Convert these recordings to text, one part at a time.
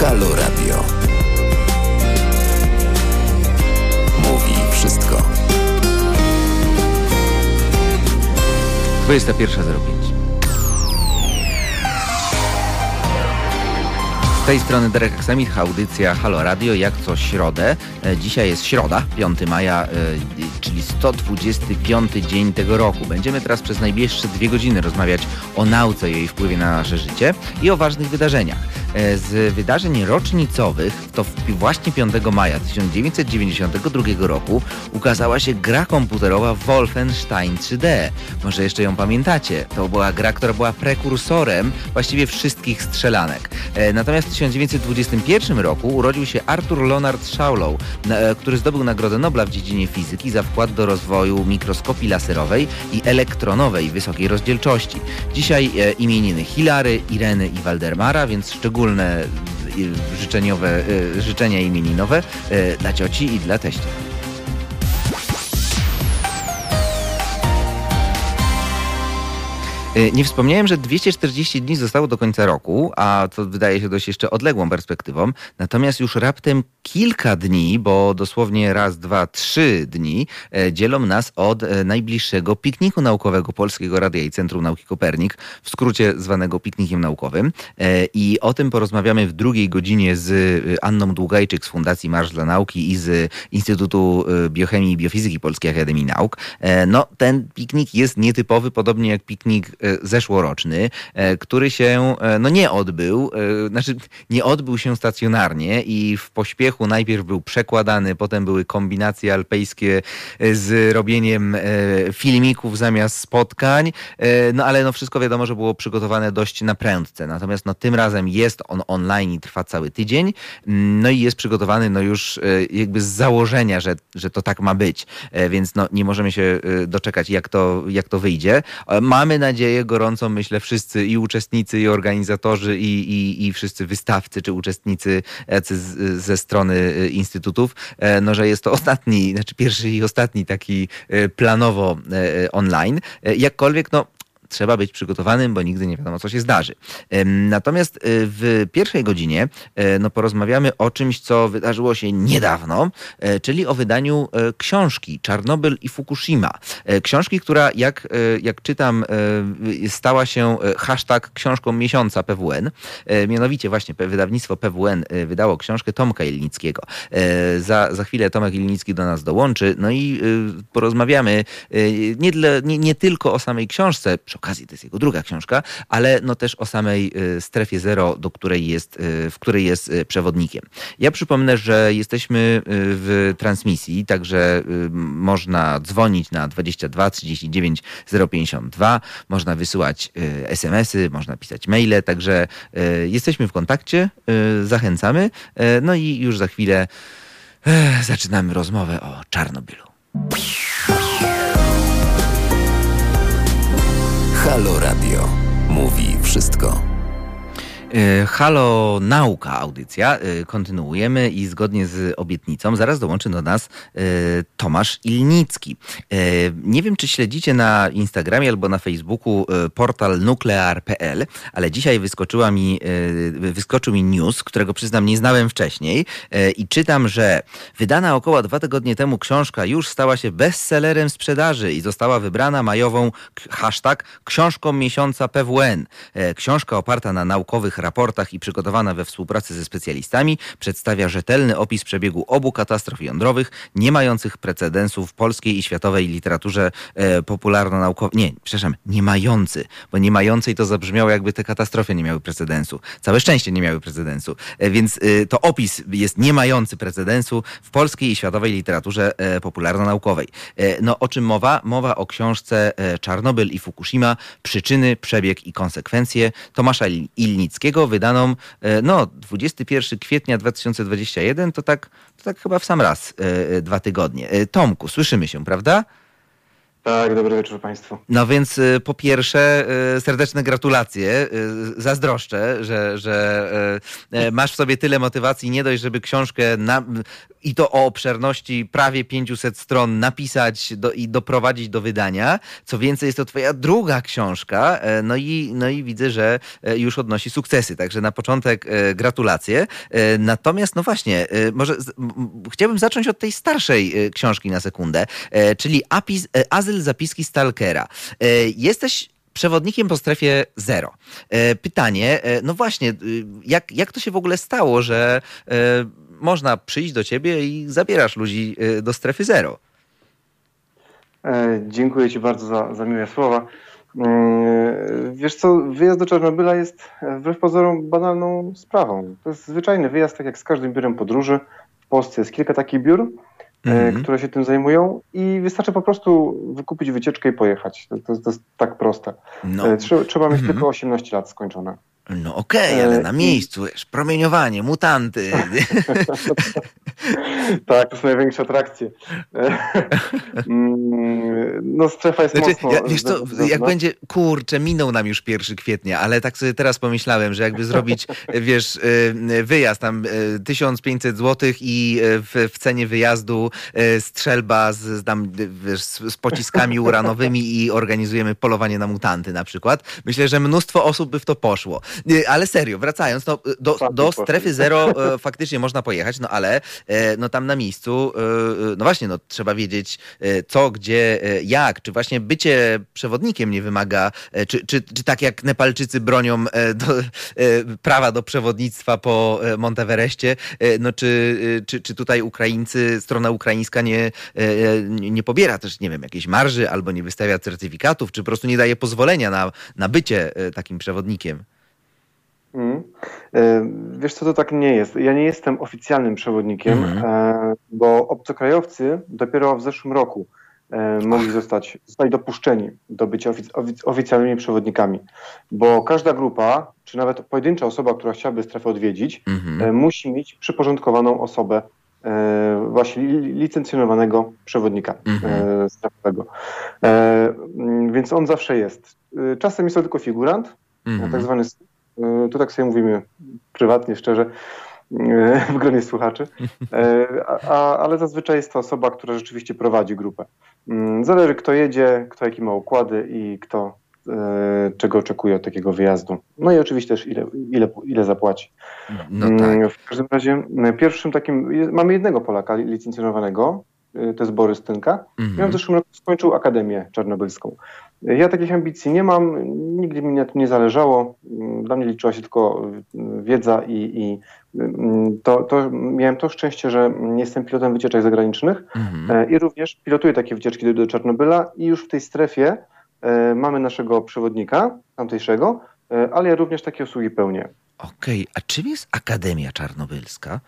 Halo Radio. Mówi wszystko. 21.05 Z tej strony Derek Aksamit, audycja Halo Radio, jak co środę. E, Dzisiaj jest środa, 5 maja, e, czyli 125 dzień tego roku. Będziemy teraz przez najbliższe dwie godziny rozmawiać o nauce i jej wpływie na nasze życie i o ważnych wydarzeniach. E, Z wydarzeń rocznicowych to właśnie 5 maja 1992 roku ukazała się gra komputerowa Wolfenstein 3D. Może jeszcze ją pamiętacie. To była gra, która była prekursorem właściwie wszystkich strzelanek. E, Natomiast w 1921 roku urodził się Arthur Leonard Shawlow, na- e, który zdobył Nagrodę Nobla w dziedzinie fizyki za wkład do rozwoju mikroskopii laserowej i elektronowej wysokiej rozdzielczości. Dzisiaj imieniny Hilary, Ireny i Waldemara, więc szczególne życzeniowe, e, życzenia imieninowe e, dla cioci i dla teścia. Nie wspomniałem, że 240 dni zostało do końca roku, a to wydaje się dość jeszcze odległą perspektywą. Natomiast już raptem kilka dni, bo dosłownie raz, dwa, trzy dni e, dzielą nas od e, najbliższego pikniku naukowego Polskiego Radia i Centrum Nauki Kopernik, w skrócie zwanego piknikiem naukowym. E, I o tym porozmawiamy w drugiej godzinie z Anną Długajczyk z Fundacji Marsz dla Nauki i z Instytutu Biochemii i Biofizyki Polskiej Akademii Nauk. No, ten piknik jest nietypowy, podobnie jak piknik zeszłoroczny, e, który się e, no nie odbył, e, znaczy nie odbył się stacjonarnie i w pośpiechu najpierw był przekładany, potem były kombinacje alpejskie e, z robieniem e, filmików zamiast spotkań, e, no ale no wszystko wiadomo, że było przygotowane dość na prędce, natomiast no tym razem jest on online i trwa cały tydzień, no i jest przygotowany no już e, jakby z założenia, że, że to tak ma być, E, więc no nie możemy się e, doczekać jak to, jak to wyjdzie. E, Mamy nadzieję gorącą, myślę wszyscy i uczestnicy i organizatorzy i, i, i wszyscy wystawcy czy uczestnicy ze strony e, instytutów, e, no że jest to ostatni, znaczy pierwszy i ostatni taki e, planowo online. Jakkolwiek no trzeba być przygotowanym, bo nigdy nie wiadomo, co się zdarzy. Natomiast e, w pierwszej godzinie e, no, porozmawiamy o czymś, co wydarzyło się niedawno, e, czyli o wydaniu e, książki Czarnobyl i Fukushima. Książki, która, jak, jak czytam, stała się hashtag książką miesiąca PWN. Mianowicie właśnie wydawnictwo PWN wydało książkę Tomka Ilnickiego. Za, za chwilę Tomek Ilnicki do nas dołączy, no i porozmawiamy nie, dla, nie, nie tylko o samej książce, przy okazji to jest jego druga książka, ale no też o samej e, strefie zero, do której jest, e, w której jest e, przewodnikiem. Ja przypomnę, że jesteśmy w transmisji, także można dzwonić na 22 39 052, można wysyłać SMS-y, można pisać maile, także jesteśmy w kontakcie, zachęcamy. No i już za chwilę zaczynamy rozmowę o Czarnobylu. Halo Radio. Mówi wszystko. E, Halo Nauka audycja. E, Kontynuujemy i zgodnie z obietnicą zaraz dołączy do nas e, Tomasz Ilnicki. Nie wiem, czy śledzicie na Instagramie albo na Facebooku portal nuklear.pl, ale dzisiaj wyskoczyła mi, wyskoczył mi news, którego przyznam nie znałem wcześniej i czytam, że wydana około dwa tygodnie temu książka już stała się bestsellerem sprzedaży i została wybrana majową hashtag książką miesiąca PWN. Książka oparta na naukowych raportach i przygotowana we współpracy ze specjalistami przedstawia rzetelny opis przebiegu obu katastrof jądrowych, nie mających precedensu w polskiej i światowej literaturze e, popularno-naukowej. Nie, przepraszam, nie mający, bo nie mającej to zabrzmiało jakby te katastrofy nie miały precedensu. Całe szczęście nie miały precedensu. E, więc e, to opis jest nie mający precedensu w polskiej i światowej literaturze e, popularno-naukowej. E, no o czym mowa? Mowa o książce e, Czarnobyl i Fukushima, przyczyny, przebieg i konsekwencje Tomasza Il- Ilnickiego, wydaną e, no 21 kwietnia 2021, to tak, to tak chyba w sam raz e, e, dwa tygodnie. Tomku, słyszymy się, prawda? Tak, dobry wieczór Państwu. No więc po pierwsze serdeczne gratulacje. Zazdroszczę, że, że masz w sobie tyle motywacji, nie dość, żeby książkę na, i to o obszerności prawie 500 stron napisać do, i doprowadzić do wydania. Co więcej, jest to twoja druga książka, e, no i, no i widzę, że e, już odnosi sukcesy. Także na początek e, gratulacje. Natomiast, no właśnie, może chciałbym zacząć od tej starszej książki na sekundę, czyli Apis, Azyl zapiski Stalkera. Jesteś przewodnikiem po strefie zero. Pytanie, no właśnie, jak, jak to się w ogóle stało, że można przyjść do ciebie i zabierasz ludzi y, do strefy zero. E, dziękuję Ci bardzo za, za miłe słowa. Mm, wiesz co, wyjazd do Czarnobyla jest e, wbrew pozorom banalną sprawą. To jest zwyczajny wyjazd, tak jak z każdym biurem podróży. W Polsce jest kilka takich biur, mm -hmm. które się tym zajmują i wystarczy po prostu wykupić wycieczkę i pojechać. To, to, to jest tak proste. No. Trzeba, trzeba mieć mm -hmm. tylko 18 lat skończone. No okej, okay, ale e, na miejscu, wiesz, promieniowanie, mutanty. tak, to są największe atrakcje. Mm, no strefa jest znaczy, mocno... Ja, wiesz co, jak będzie, kurczę, minął nam już 1 kwietnia, ale tak sobie teraz pomyślałem, że jakby zrobić, wiesz, y, wyjazd tam 1500 y, zł i w, w cenie wyjazdu strzelba z, tam, wiesz, z pociskami uranowymi i organizujemy polowanie na mutanty na przykład. Myślę, że mnóstwo osób by w to poszło. Ale serio, wracając, no, do, do strefy zero e, faktycznie można pojechać, no ale e, no, tam na miejscu, e, no właśnie, no, trzeba wiedzieć co, gdzie, jak. Czy właśnie bycie przewodnikiem nie wymaga, czy, czy, czy tak jak Nepalczycy bronią do, prawa do przewodnictwa po Monteverestie, no czy, czy, czy tutaj Ukraińcy, strona ukraińska nie, nie pobiera też, nie wiem, jakiejś marży albo nie wystawia certyfikatów, czy po prostu nie daje pozwolenia na, na bycie takim przewodnikiem? Mm. Wiesz co, to tak nie jest. Ja nie jestem oficjalnym przewodnikiem, mm. bo obcokrajowcy dopiero w zeszłym roku e, mogli zostać, zostali dopuszczeni do bycia ofic oficjalnymi przewodnikami, bo każda grupa, czy nawet pojedyncza osoba, która chciałaby strefę odwiedzić, mm musi mieć przyporządkowaną osobę właśnie licencjonowanego przewodnika -hmm. strefowego. Więc on zawsze jest. Czasem jest to tylko figurant, -hmm. tak zwany E, to tak sobie mówimy prywatnie, szczerze, e, w gronie słuchaczy, e, a, ale zazwyczaj jest to osoba, która rzeczywiście prowadzi grupę. Mm, zależy kto jedzie, kto jakie ma układy i kto czego oczekuje od takiego wyjazdu. No i oczywiście też ile, ile, ile zapłaci. No mm, tak. W każdym razie pierwszym takim, mamy jednego Polaka licencjonowanego, to jest Borys Tynka. Mhm. on w zeszłym roku skończył Akademię Czarnobylską. Ja takich ambicji nie mam, nigdy mi na tym nie zależało. Dla mnie liczyła się tylko wiedza i, i to, to, miałem to szczęście, że jestem pilotem wycieczek zagranicznych mhm. E, i również pilotuję takie wycieczki do, do Czarnobyla i już w tej strefie e, mamy naszego przewodnika tamtejszego, e, ale ja również takie usługi pełnię. Okej, okay. a czym jest Akademia Czarnobylska?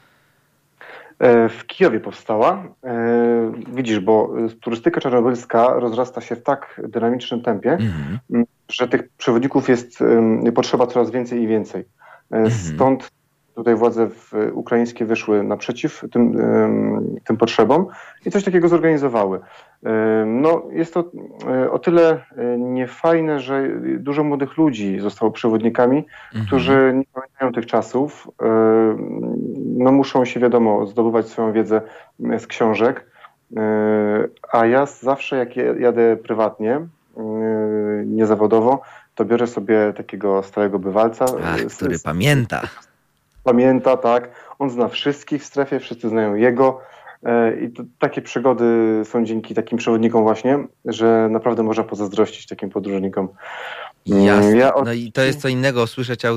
E, w Kijowie powstała. E, widzisz, bo turystyka czarnobylska rozrasta się w tak dynamicznym tempie, mm. że tych przewodników jest potrzeba coraz więcej i więcej. Mm. Stąd tutaj władze ukraińskie wyszły naprzeciw tym, tym potrzebom i coś takiego zorganizowały. No, jest to e, o tyle e, niefajne, że dużo młodych ludzi zostało przewodnikami, mhm. którzy nie pamiętają tych czasów. No, muszą się, wiadomo, zdobywać swoją wiedzę z książek. E, a ja zawsze, jak jadę prywatnie, niezawodowo, to biorę sobie takiego starego bywalca. Ach, który z, pamięta. Pamięta, tak. On zna wszystkich w strefie, wszyscy znają jego. E, I to, takie przygody są dzięki takim przewodnikom właśnie, że naprawdę można pozazdrościć takim podróżnikom. Mm, Jasne. Ja od... No i to jest co innego słyszeć e,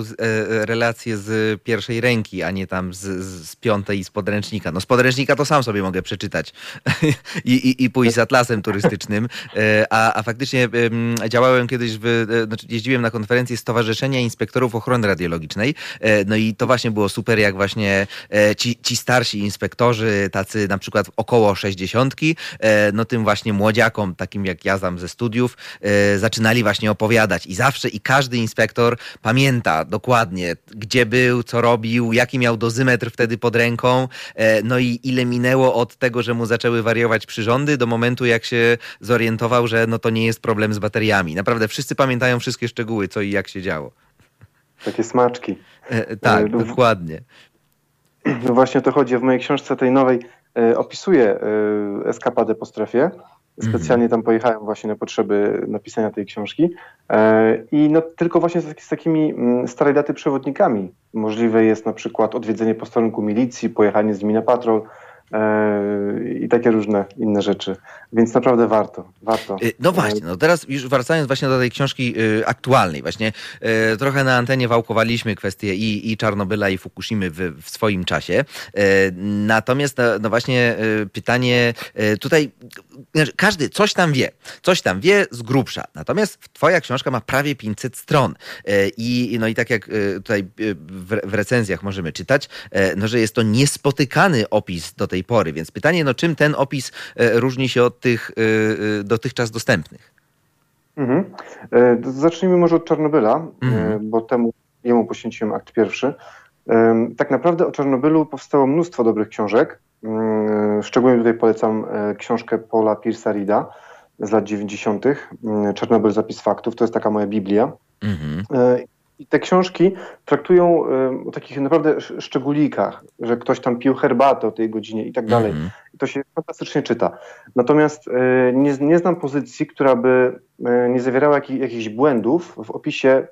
relacje z pierwszej ręki, a nie tam z, z piątej z podręcznika. No z podręcznika to sam sobie mogę przeczytać I, i, i pójść z atlasem turystycznym, e, a, a faktycznie działałem kiedyś, w, e, znaczy jeździłem na konferencję Stowarzyszenia Inspektorów Ochrony Radiologicznej, no i to właśnie było super, jak właśnie ci, ci starsi inspektorzy, tacy na przykład około sześćdziesiątki, no tym właśnie młodziakom, takim jak ja tam ze studiów, zaczynali właśnie opowiadać i zawsze i każdy inspektor pamięta dokładnie, gdzie był, co robił, jaki miał dozymetr wtedy pod ręką, e, no i ile minęło od tego, że mu zaczęły wariować przyrządy, do momentu, jak się zorientował, że no to nie jest problem z bateriami. Naprawdę wszyscy pamiętają wszystkie szczegóły, co i jak się działo. Takie smaczki. E, tak, no, dokładnie. No właśnie o to chodzi. W mojej książce tej nowej opisuje eskapadę po strefie. Specjalnie tam pojechałem właśnie na potrzeby napisania tej książki. I no, tylko właśnie z, z takimi mm, starej daty przewodnikami. Możliwe jest na przykład odwiedzenie posterunku milicji, pojechanie z nimi na patrol, E, i takie różne inne rzeczy. Więc naprawdę warto, warto. Y, no właśnie, no teraz już wracając właśnie do tej książki y, aktualnej, właśnie y, trochę na antenie wałkowaliśmy kwestie i, i Czarnobyla i Fukushimy w, w swoim czasie. Natomiast no, no właśnie pytanie tutaj, znaczy, każdy coś tam wie, coś tam wie z grubsza. Natomiast twoja książka ma prawie 500 stron i no i tak jak tutaj w recenzjach możemy czytać, no że jest to niespotykany opis do tej tej pory. Więc pytanie, no czym ten opis e, różni się od tych e, e, dotychczas dostępnych? Mhm. Zacznijmy może od Czarnobyla, mhm. bo temu jemu poświęciłem akt pierwszy. Tak naprawdę o Czarnobylu powstało mnóstwo dobrych książek. Szczególnie tutaj polecam książkę Paula Pierce'a Rida z lat 90. Czarnobyl zapis faktów. To jest taka moja Biblia. Mhm. I te książki traktują o takich naprawdę szczególikach, że ktoś tam pił herbatę o tej godzinie i tak dalej. Mm. I to się fantastycznie czyta. Natomiast e, nie, nie znam pozycji, która by e, nie zawierała jakich, jakichś błędów w opisie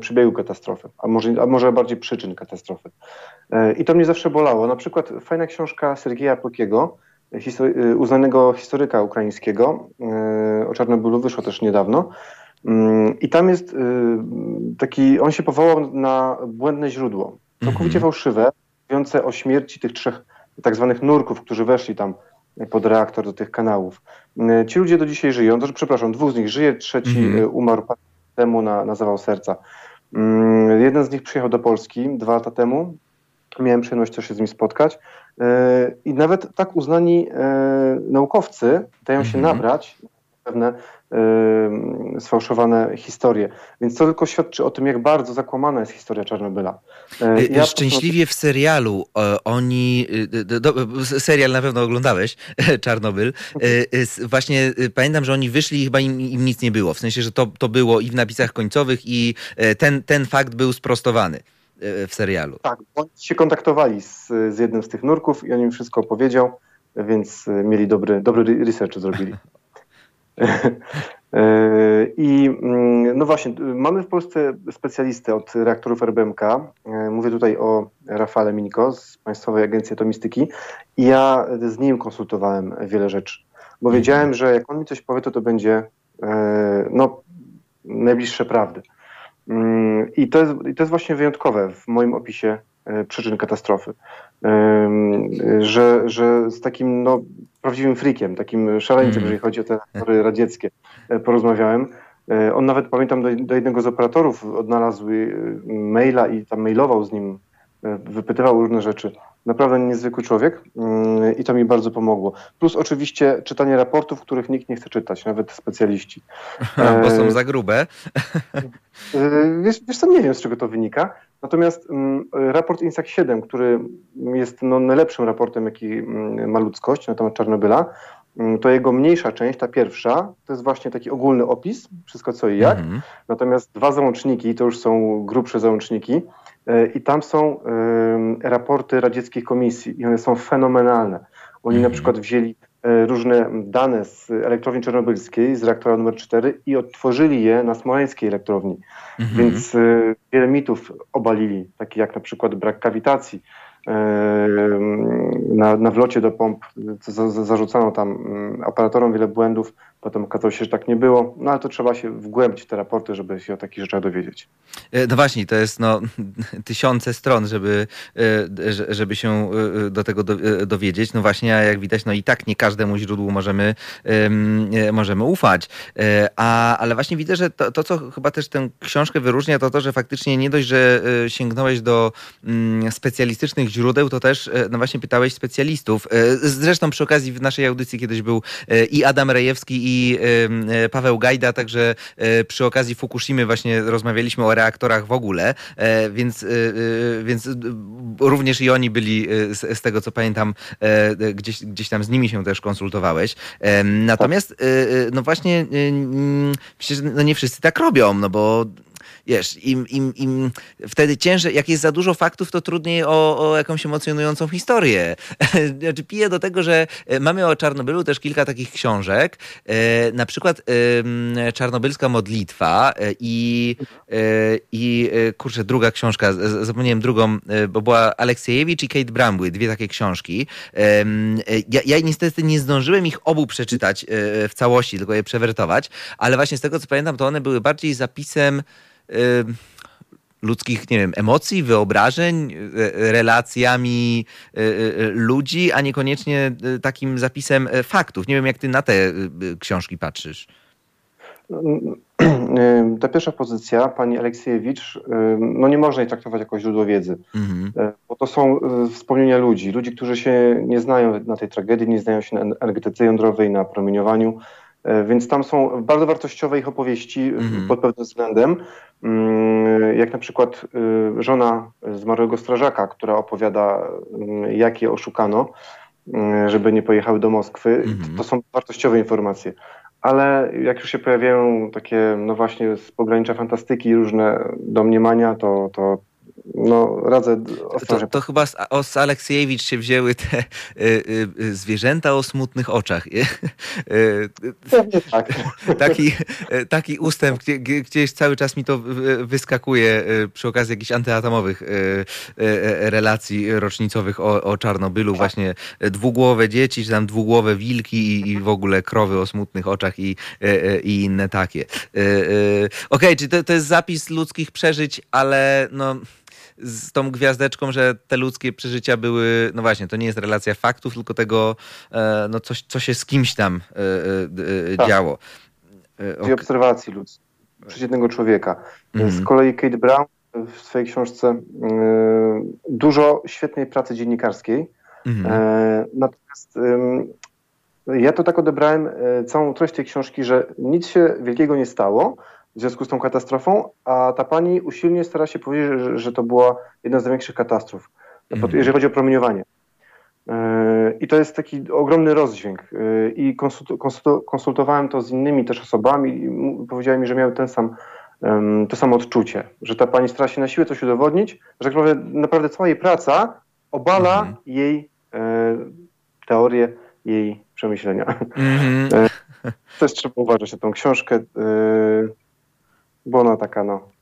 przebiegu katastrofy, a może, a może bardziej przyczyn katastrofy. E, I to mnie zawsze bolało. Na przykład fajna książka Sergieja Pokiego, uznanego historyka ukraińskiego o Czarnobylu, wyszła też niedawno. Mm, I tam jest y, taki, on się powołał na błędne źródło, całkowicie -hmm. fałszywe, mówiące o śmierci tych trzech tak zwanych nurków, którzy weszli tam pod reaktor do tych kanałów. Y, ci ludzie do dzisiaj żyją, to, przepraszam, dwóch z nich żyje, trzeci mm -hmm. umarł temu na, na zawał serca. Mm, jeden z nich przyjechał do Polski dwa lata temu. Miałem przyjemność też się z nim spotkać. I nawet tak uznani naukowcy dają się -hmm. nabrać pewne sfałszowane historie. Więc to tylko świadczy o tym, jak bardzo zakłamana jest historia Czarnobyla. E, y, ja Szczęśliwie w serialu oni, y, do, serial na pewno oglądałeś, Czarnobyl, y, właśnie pamiętam, że oni wyszli i chyba im, im, nic nie było. W sensie, że to, to było i w napisach końcowych i e, ten, ten fakt był sprostowany w serialu. Tak, oni się kontaktowali z, z jednym z tych nurków i on im wszystko opowiedział, więc mieli dobry, dobry research zrobili. E, I mm, no właśnie, mamy w Polsce specjalistę od reaktorów RBMK. E, mówię tutaj o Rafale Miniko z Państwowej Agencji Atomistyki. I ja z nim konsultowałem wiele rzeczy, bo mhm. wiedziałem, że jak on mi coś powie, to to będzie e, no, najbliższe prawdy. Mm, I to, jest, I to jest właśnie wyjątkowe w moim opisie przyczyn katastrofy. Że, że z takim no, prawdziwym frikiem, takim szaleńcem, mm. jeżeli chodzi o te reaktory radzieckie, e, porozmawiałem. E, on nawet, pamiętam, do, do jednego z operatorów odnalazł e, maila i tam mailował z nim, wypytywał różne rzeczy. Naprawdę niezwykły człowiek mm, i to mi bardzo pomogło. Plus oczywiście czytanie raportów, których nikt nie chce czytać, nawet specjaliści. Bo są za grube. Wiesz, wiesz co, nie wiem z czego to wynika. Natomiast mm, raport INSAC 7, który jest no, najlepszym raportem, jaki mm, ma ludzkość na temat Czarnobyla, to jego mniejsza część, ta pierwsza, to jest właśnie taki ogólny opis, wszystko co i jak. Mhm. Natomiast dwa załączniki, to już są grubsze załączniki, e, i tam są raporty radzieckich komisji i one są fenomenalne. Oni na mhm. przykład wzięli e, różne dane z elektrowni czarnobylskiej, z reaktora numer 4 i odtworzyli je na smoleńskiej elektrowni. Mhm. Więc y, wiele mitów obalili, takie jak na przykład brak kawitacji, na, na wlocie do pomp za, za, zarzucano tam mm, operatorom wiele błędów, potem okazało się, że tak nie było, no ale to trzeba się wgłębić w te raporty, żeby się o takich rzeczach dowiedzieć. E, no właśnie, to jest no, tysiące stron, żeby, e, żeby się e, do tego dowiedzieć. No właśnie, jak widać, no i tak nie każdemu źródłu możemy, możemy ufać. A, ale właśnie widzę, że to, to, co chyba też tę książkę wyróżnia, to to, że faktycznie nie dość, że sięgnąłeś do mm, specjalistycznych źródeł, to też no właśnie pytałeś specjalistów. Zresztą przy okazji w naszej audycji kiedyś był i Adam Rejewski i Paweł Gajda, także przy okazji Fukushimy właśnie rozmawialiśmy o reaktorach w ogóle, więc, więc również i oni byli z tego co pamiętam gdzieś, gdzieś tam z nimi się też konsultowałeś. Natomiast no właśnie myślę, że no nie wszyscy tak robią, no bo wiesz, im, im, im wtedy ciężej, jak jest za dużo faktów, to trudniej o, o jakąś emocjonującą historię. znaczy piję do tego, że e, mamy o Czarnobylu też kilka takich książek, e, na przykład Czarnobylska modlitwa i, i kurczę, druga książka, zapomniałem drugą, bo była Aleksiejewicz i Kate Bramby, dwie takie książki. Ja, ja niestety nie zdążyłem ich obu przeczytać w całości, tylko je przewertować, ale właśnie z tego co pamiętam, to one były bardziej zapisem ludzkich, nie wiem, emocji, wyobrażeń, e, relacjami e, e, ludzi, a niekoniecznie takim zapisem faktów. Nie wiem, jak ty na te książki patrzysz. Ta pierwsza pozycja, pani Aleksiejewicz, no nie można jej traktować jako źródło wiedzy, mhm. bo to są wspomnienia ludzi, ludzi, którzy się nie znają na tej tragedii, nie znają się na energetyce jądrowej, na promieniowaniu, więc tam są bardzo wartościowe ich opowieści mhm. pod pewnym względem. Mm, jak na przykład y, żona zmarłego strażaka, która opowiada, mm, jak je oszukano, żeby nie pojechały do Moskwy. Mhm. To są wartościowe informacje. Ale jak już się pojawiają takie, no właśnie, z pogranicza fantastyki, różne domniemania, to, to no, radzę To, to chyba z, o, z Aleksiejewicz się wzięły te y, y, zwierzęta o smutnych oczach. Pewnie tak. Taki, taki ustęp, gdzie, gdzieś cały czas mi to wyskakuje przy okazji jakichś antyatomowych relacji rocznicowych o, o Czarnobylu. Tak. Właśnie dwugłowe dzieci, czy tam dwugłowe wilki i, i w ogóle krowy o smutnych oczach i, i inne takie. Okej, okay, czy to, to jest zapis ludzkich przeżyć, ale no z tą gwiazdeczką, że te ludzkie przeżycia były, no właśnie, to nie jest relacja faktów, tylko tego, e, no coś, co się z kimś tam e, e, tak. działo. Okay. obserwacji ludzkiej, przeciętnego człowieka. Mm. Z kolei Kate Brown w swojej książce dużo świetnej pracy dziennikarskiej. Mm. Natomiast ja to tak odebrałem całą treść tej książki, że nic się wielkiego nie stało, w związku z tą katastrofą, a ta pani usilnie stara się powiedzieć, że, że to była jedna z największych katastrof, mm. jeżeli chodzi o promieniowanie. E, I to jest taki ogromny rozdźwięk. E, I konsultowałem to z innymi też osobami i powiedziałem mi, że miały ten sam, to samo odczucie, że ta pani stara się na siłę coś udowodnić, że tak naprawdę cała jej praca obala mm. jej e, teorię, jej przemyślenia. Mm. Też trzeba uważać na tą książkę Bola taká, no.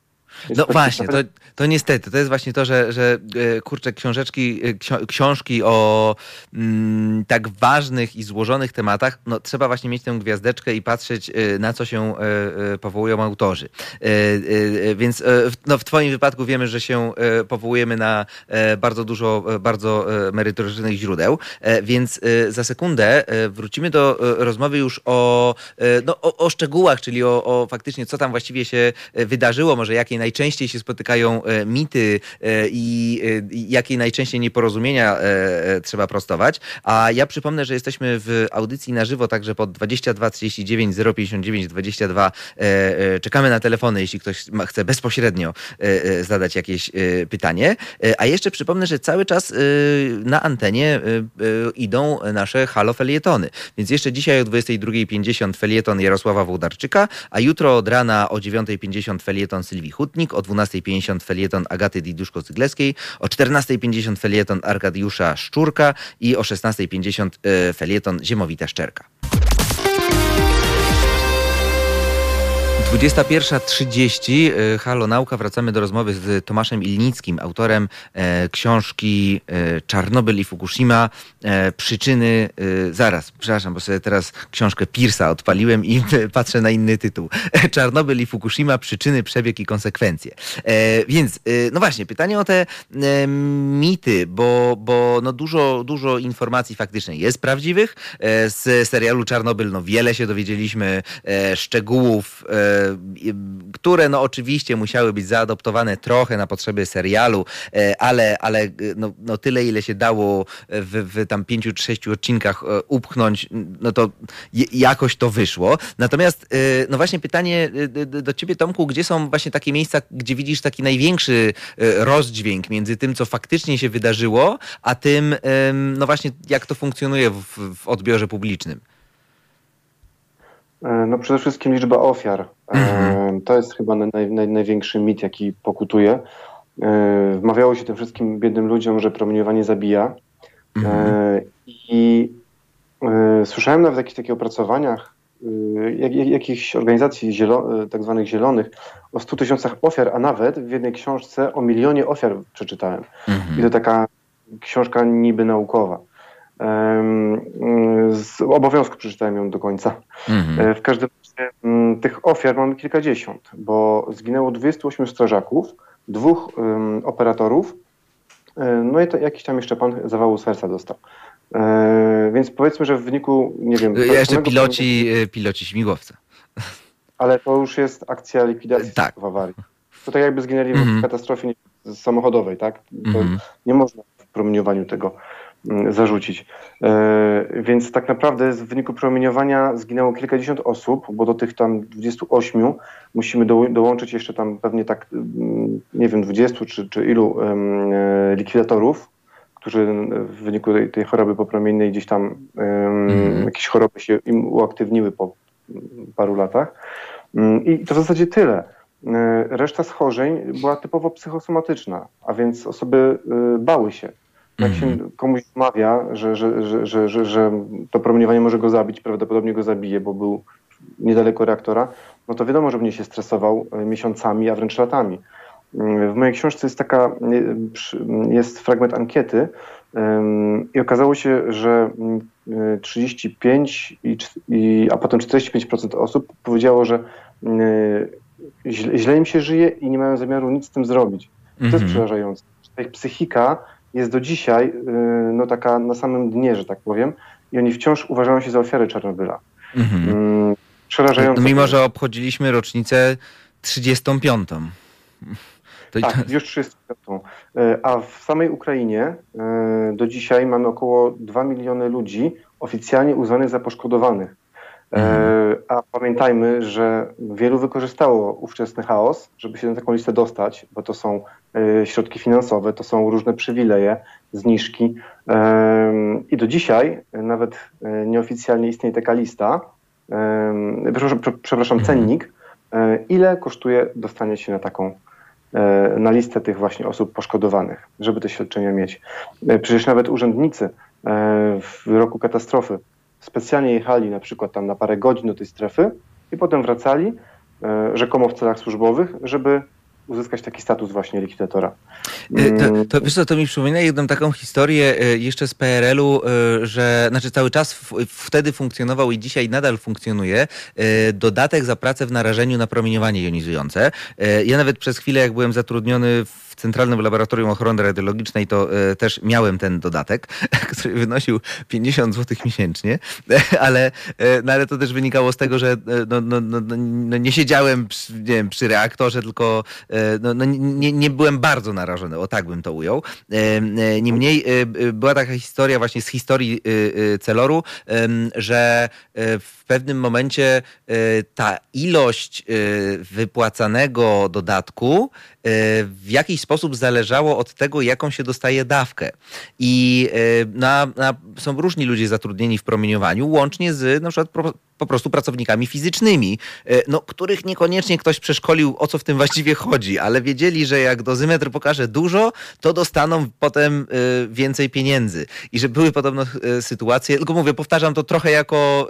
No właśnie, to, to niestety, to jest właśnie to, że, że e, kurczę, książeczki, e, książki o mm, tak ważnych i złożonych tematach, no trzeba właśnie mieć tę gwiazdeczkę i patrzeć, e, na co się powołują autorzy. Więc no, w twoim wypadku wiemy, że się powołujemy na bardzo dużo, bardzo merytorycznych źródeł, więc za sekundę wrócimy do rozmowy już o, no, o, o szczegółach, czyli o, o faktycznie, co tam właściwie się wydarzyło, może jakie najczęściej się spotykają e, mity e, i jakie najczęściej nieporozumienia e, trzeba prostować. A ja przypomnę, że jesteśmy w audycji na żywo, także pod 22 39 059 22 czekamy na telefony, jeśli ktoś chce bezpośrednio zadać jakieś pytanie. A jeszcze przypomnę, że cały czas na antenie idą nasze halo felietony. Więc jeszcze dzisiaj o 22.50 felieton Jarosława Wołdarczyka, a jutro od rana o 9.50 felieton Sylwii Hut O 12.50 felieton Agaty Diduszko-Cygleskiej, o 14.50 felieton Arkadiusza Szczurka i o 16.50 e, felieton Ziemowita Szczerka. 21.30, e, Halo Nauka. Wracamy do rozmowy z Tomaszem Ilnickim, autorem e, książki e, Czarnobyl i Fukushima. E, przyczyny, e, zaraz, przepraszam, bo sobie teraz książkę Piersa odpaliłem i patrzę na inny tytuł. Czarnobyl i Fukushima, przyczyny, przebieg i konsekwencje. E, więc, no właśnie, pytanie o te mity, bo, bo no dużo, dużo informacji faktycznie jest prawdziwych. z serialu Czarnobyl no wiele się dowiedzieliśmy, szczegółów, które no oczywiście musiały być zaadoptowane trochę na potrzeby serialu, e, ale, ale e, no, no tyle, ile się dało w, w tam pięciu czy sześciu odcinkach e, upchnąć, no to jakoś to wyszło. Natomiast no właśnie pytanie do ciebie Tomku, gdzie są właśnie takie miejsca, gdzie widzisz taki największy rozdźwięk między tym, co faktycznie się wydarzyło, a tym, no właśnie jak to funkcjonuje w, w odbiorze publicznym? No przede wszystkim liczba ofiar. Mhm. To jest chyba naj, naj, największy mit, jaki pokutuje. Wmawiało się tym wszystkim biednym ludziom, że promieniowanie zabija. Mhm. I słyszałem nawet w jakichś takich opracowaniach jak, jak, jakichś organizacji zielo, tak zwanych zielonych o 100 tysiącach ofiar, a nawet w jednej książce o milionie ofiar przeczytałem. Mhm. I to taka książka niby naukowa. Z obowiązku przeczytałem ją do końca. Mhm. E, w każdym razie tych ofiar mamy kilkadziesiąt, bo zginęło 28 strażaków, dwóch um, operatorów, e, no i to jakiś tam jeszcze pan zawału serca dostał. E, więc powiedzmy, że w wyniku, nie wiem... Jeszcze piloci, piloci śmigłowca. Ale to już jest akcja likwidacji tak. w awarii. To tak jakby zginęli mm -hmm. w mhm. katastrofie samochodowej, tak? Mm -hmm. Nie można w promieniowaniu tego mm, zarzucić. E, więc tak naprawdę w wyniku promieniowania zginęło kilkadziesiąt osób, bo do tych tam 28 musimy do, dołączyć jeszcze tam pewnie tak, mm, nie wiem, 20 czy, czy ilu e, likwidatorów, którzy w wyniku tej, tej choroby popromiennej gdzieś tam mm. jakieś choroby się im uaktywniły po paru latach. Mm, I to w zasadzie tyle. E, reszta schorzeń była typowo psychosomatyczna, a więc osoby bały się. Jak się mhm. komuś wmawia, że, że, że, że, że to promieniowanie może go zabić, prawdopodobnie go zabije, bo był niedaleko reaktora, no to wiadomo, że będzie się stresował e, miesiącami, a wręcz latami. W mojej książce jest taka, jest fragment ankiety i okazało się, że 35 i, i a potem 45% osób powiedziało, że źle, im się żyje i nie mają zamiaru nic z tym zrobić. To jest mhm. przerażające. Ta ich psychika jest do dzisiaj y, no, taka na samym dnie, że tak powiem, i oni wciąż uważają się za ofiary Czarnobyla. Mhm. Mm, przerażające. Mimo, że obchodziliśmy rocznicę 35. To tak, już 35. Y, a w samej Ukrainie y, do dzisiaj mamy około 2 miliony ludzi oficjalnie uznanych za poszkodowanych. E, a pamiętajmy, że wielu wykorzystało ówczesny chaos, żeby się na taką listę dostać, bo to są e, środki finansowe, to są różne przywileje, zniżki. E, I do dzisiaj nawet nieoficjalnie istnieje taka lista, przepraszam, mhm. cennik, ile kosztuje dostanie się na taką na listę tych właśnie osób poszkodowanych, żeby te świadczenia mieć. Przecież nawet urzędnicy w roku katastrofy specjalnie jechali na przykład tam na parę godzin do tej strefy i potem wracali, e, rzekomo w celach służbowych, żeby uzyskać taki status właśnie likwidatora. E, to, mm. to, wiesz co, to mi przypomina jedną taką historię e, jeszcze z PRL-u, że znaczy cały czas w, wtedy funkcjonował i dzisiaj nadal funkcjonuje dodatek za pracę w narażeniu na promieniowanie jonizujące. Ja nawet przez chwilę, jak byłem zatrudniony w Centralnym Laboratorium Ochrony Radiologicznej to e, też miałem ten dodatek, który wynosił 50 zł miesięcznie, ale, e, no, ale to też wynikało z tego, że e, no, no, no, no nie siedziałem przy, nie wiem, przy reaktorze, tylko no, no, nie, nie byłem bardzo narażony, o tak bym to ujął. Niemniej była taka historia właśnie z historii Celoru, że w pewnym momencie ta ilość wypłacanego dodatku w jakiś sposób zależało od tego, jaką się dostaje dawkę. I e, na, na, są różni ludzie zatrudnieni w promieniowaniu, łącznie z na przykład po prostu pracownikami fizycznymi, e, no, których niekoniecznie ktoś przeszkolił, o co w tym właściwie chodzi, ale wiedzieli, że jak dozymetr pokaże dużo, to dostaną potem e, więcej pieniędzy. I że były podobno sytuacje, tylko mówię, powtarzam to trochę jako,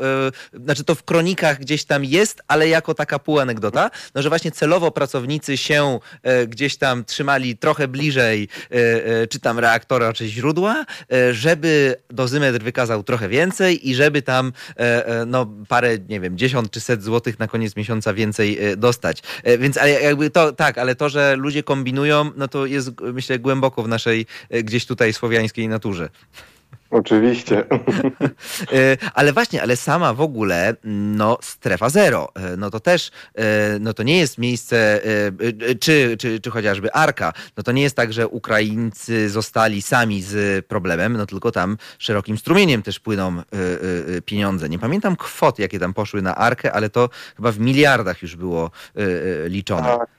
znaczy to w kronikach gdzieś tam jest, ale jako taka półanegdota, no, że właśnie celowo pracownicy się gdzieś tam trzymali trochę bliżej czy tam reaktora, czy źródła, żeby dozymetr wykazał trochę więcej i żeby tam no, nie wiem, dziesiąt czy set złotych na koniec miesiąca więcej e, dostać. E, więc ale jakby to tak, ale to, że ludzie kombinują, no to jest myślę głęboko w naszej e, gdzieś tutaj słowiańskiej naturze. Oczywiście. E, ale właśnie, ale sama w ogóle, no strefa zero, e, no to też, e, no to nie jest miejsce, czy, czy, czy chociażby Arka, no to nie jest tak, że Ukraińcy zostali sami z problemem, no tylko tam szerokim strumieniem też płyną pieniądze. Nie pamiętam kwot, jakie tam poszły na Arkę, ale to chyba w miliardach już było liczone. Tak.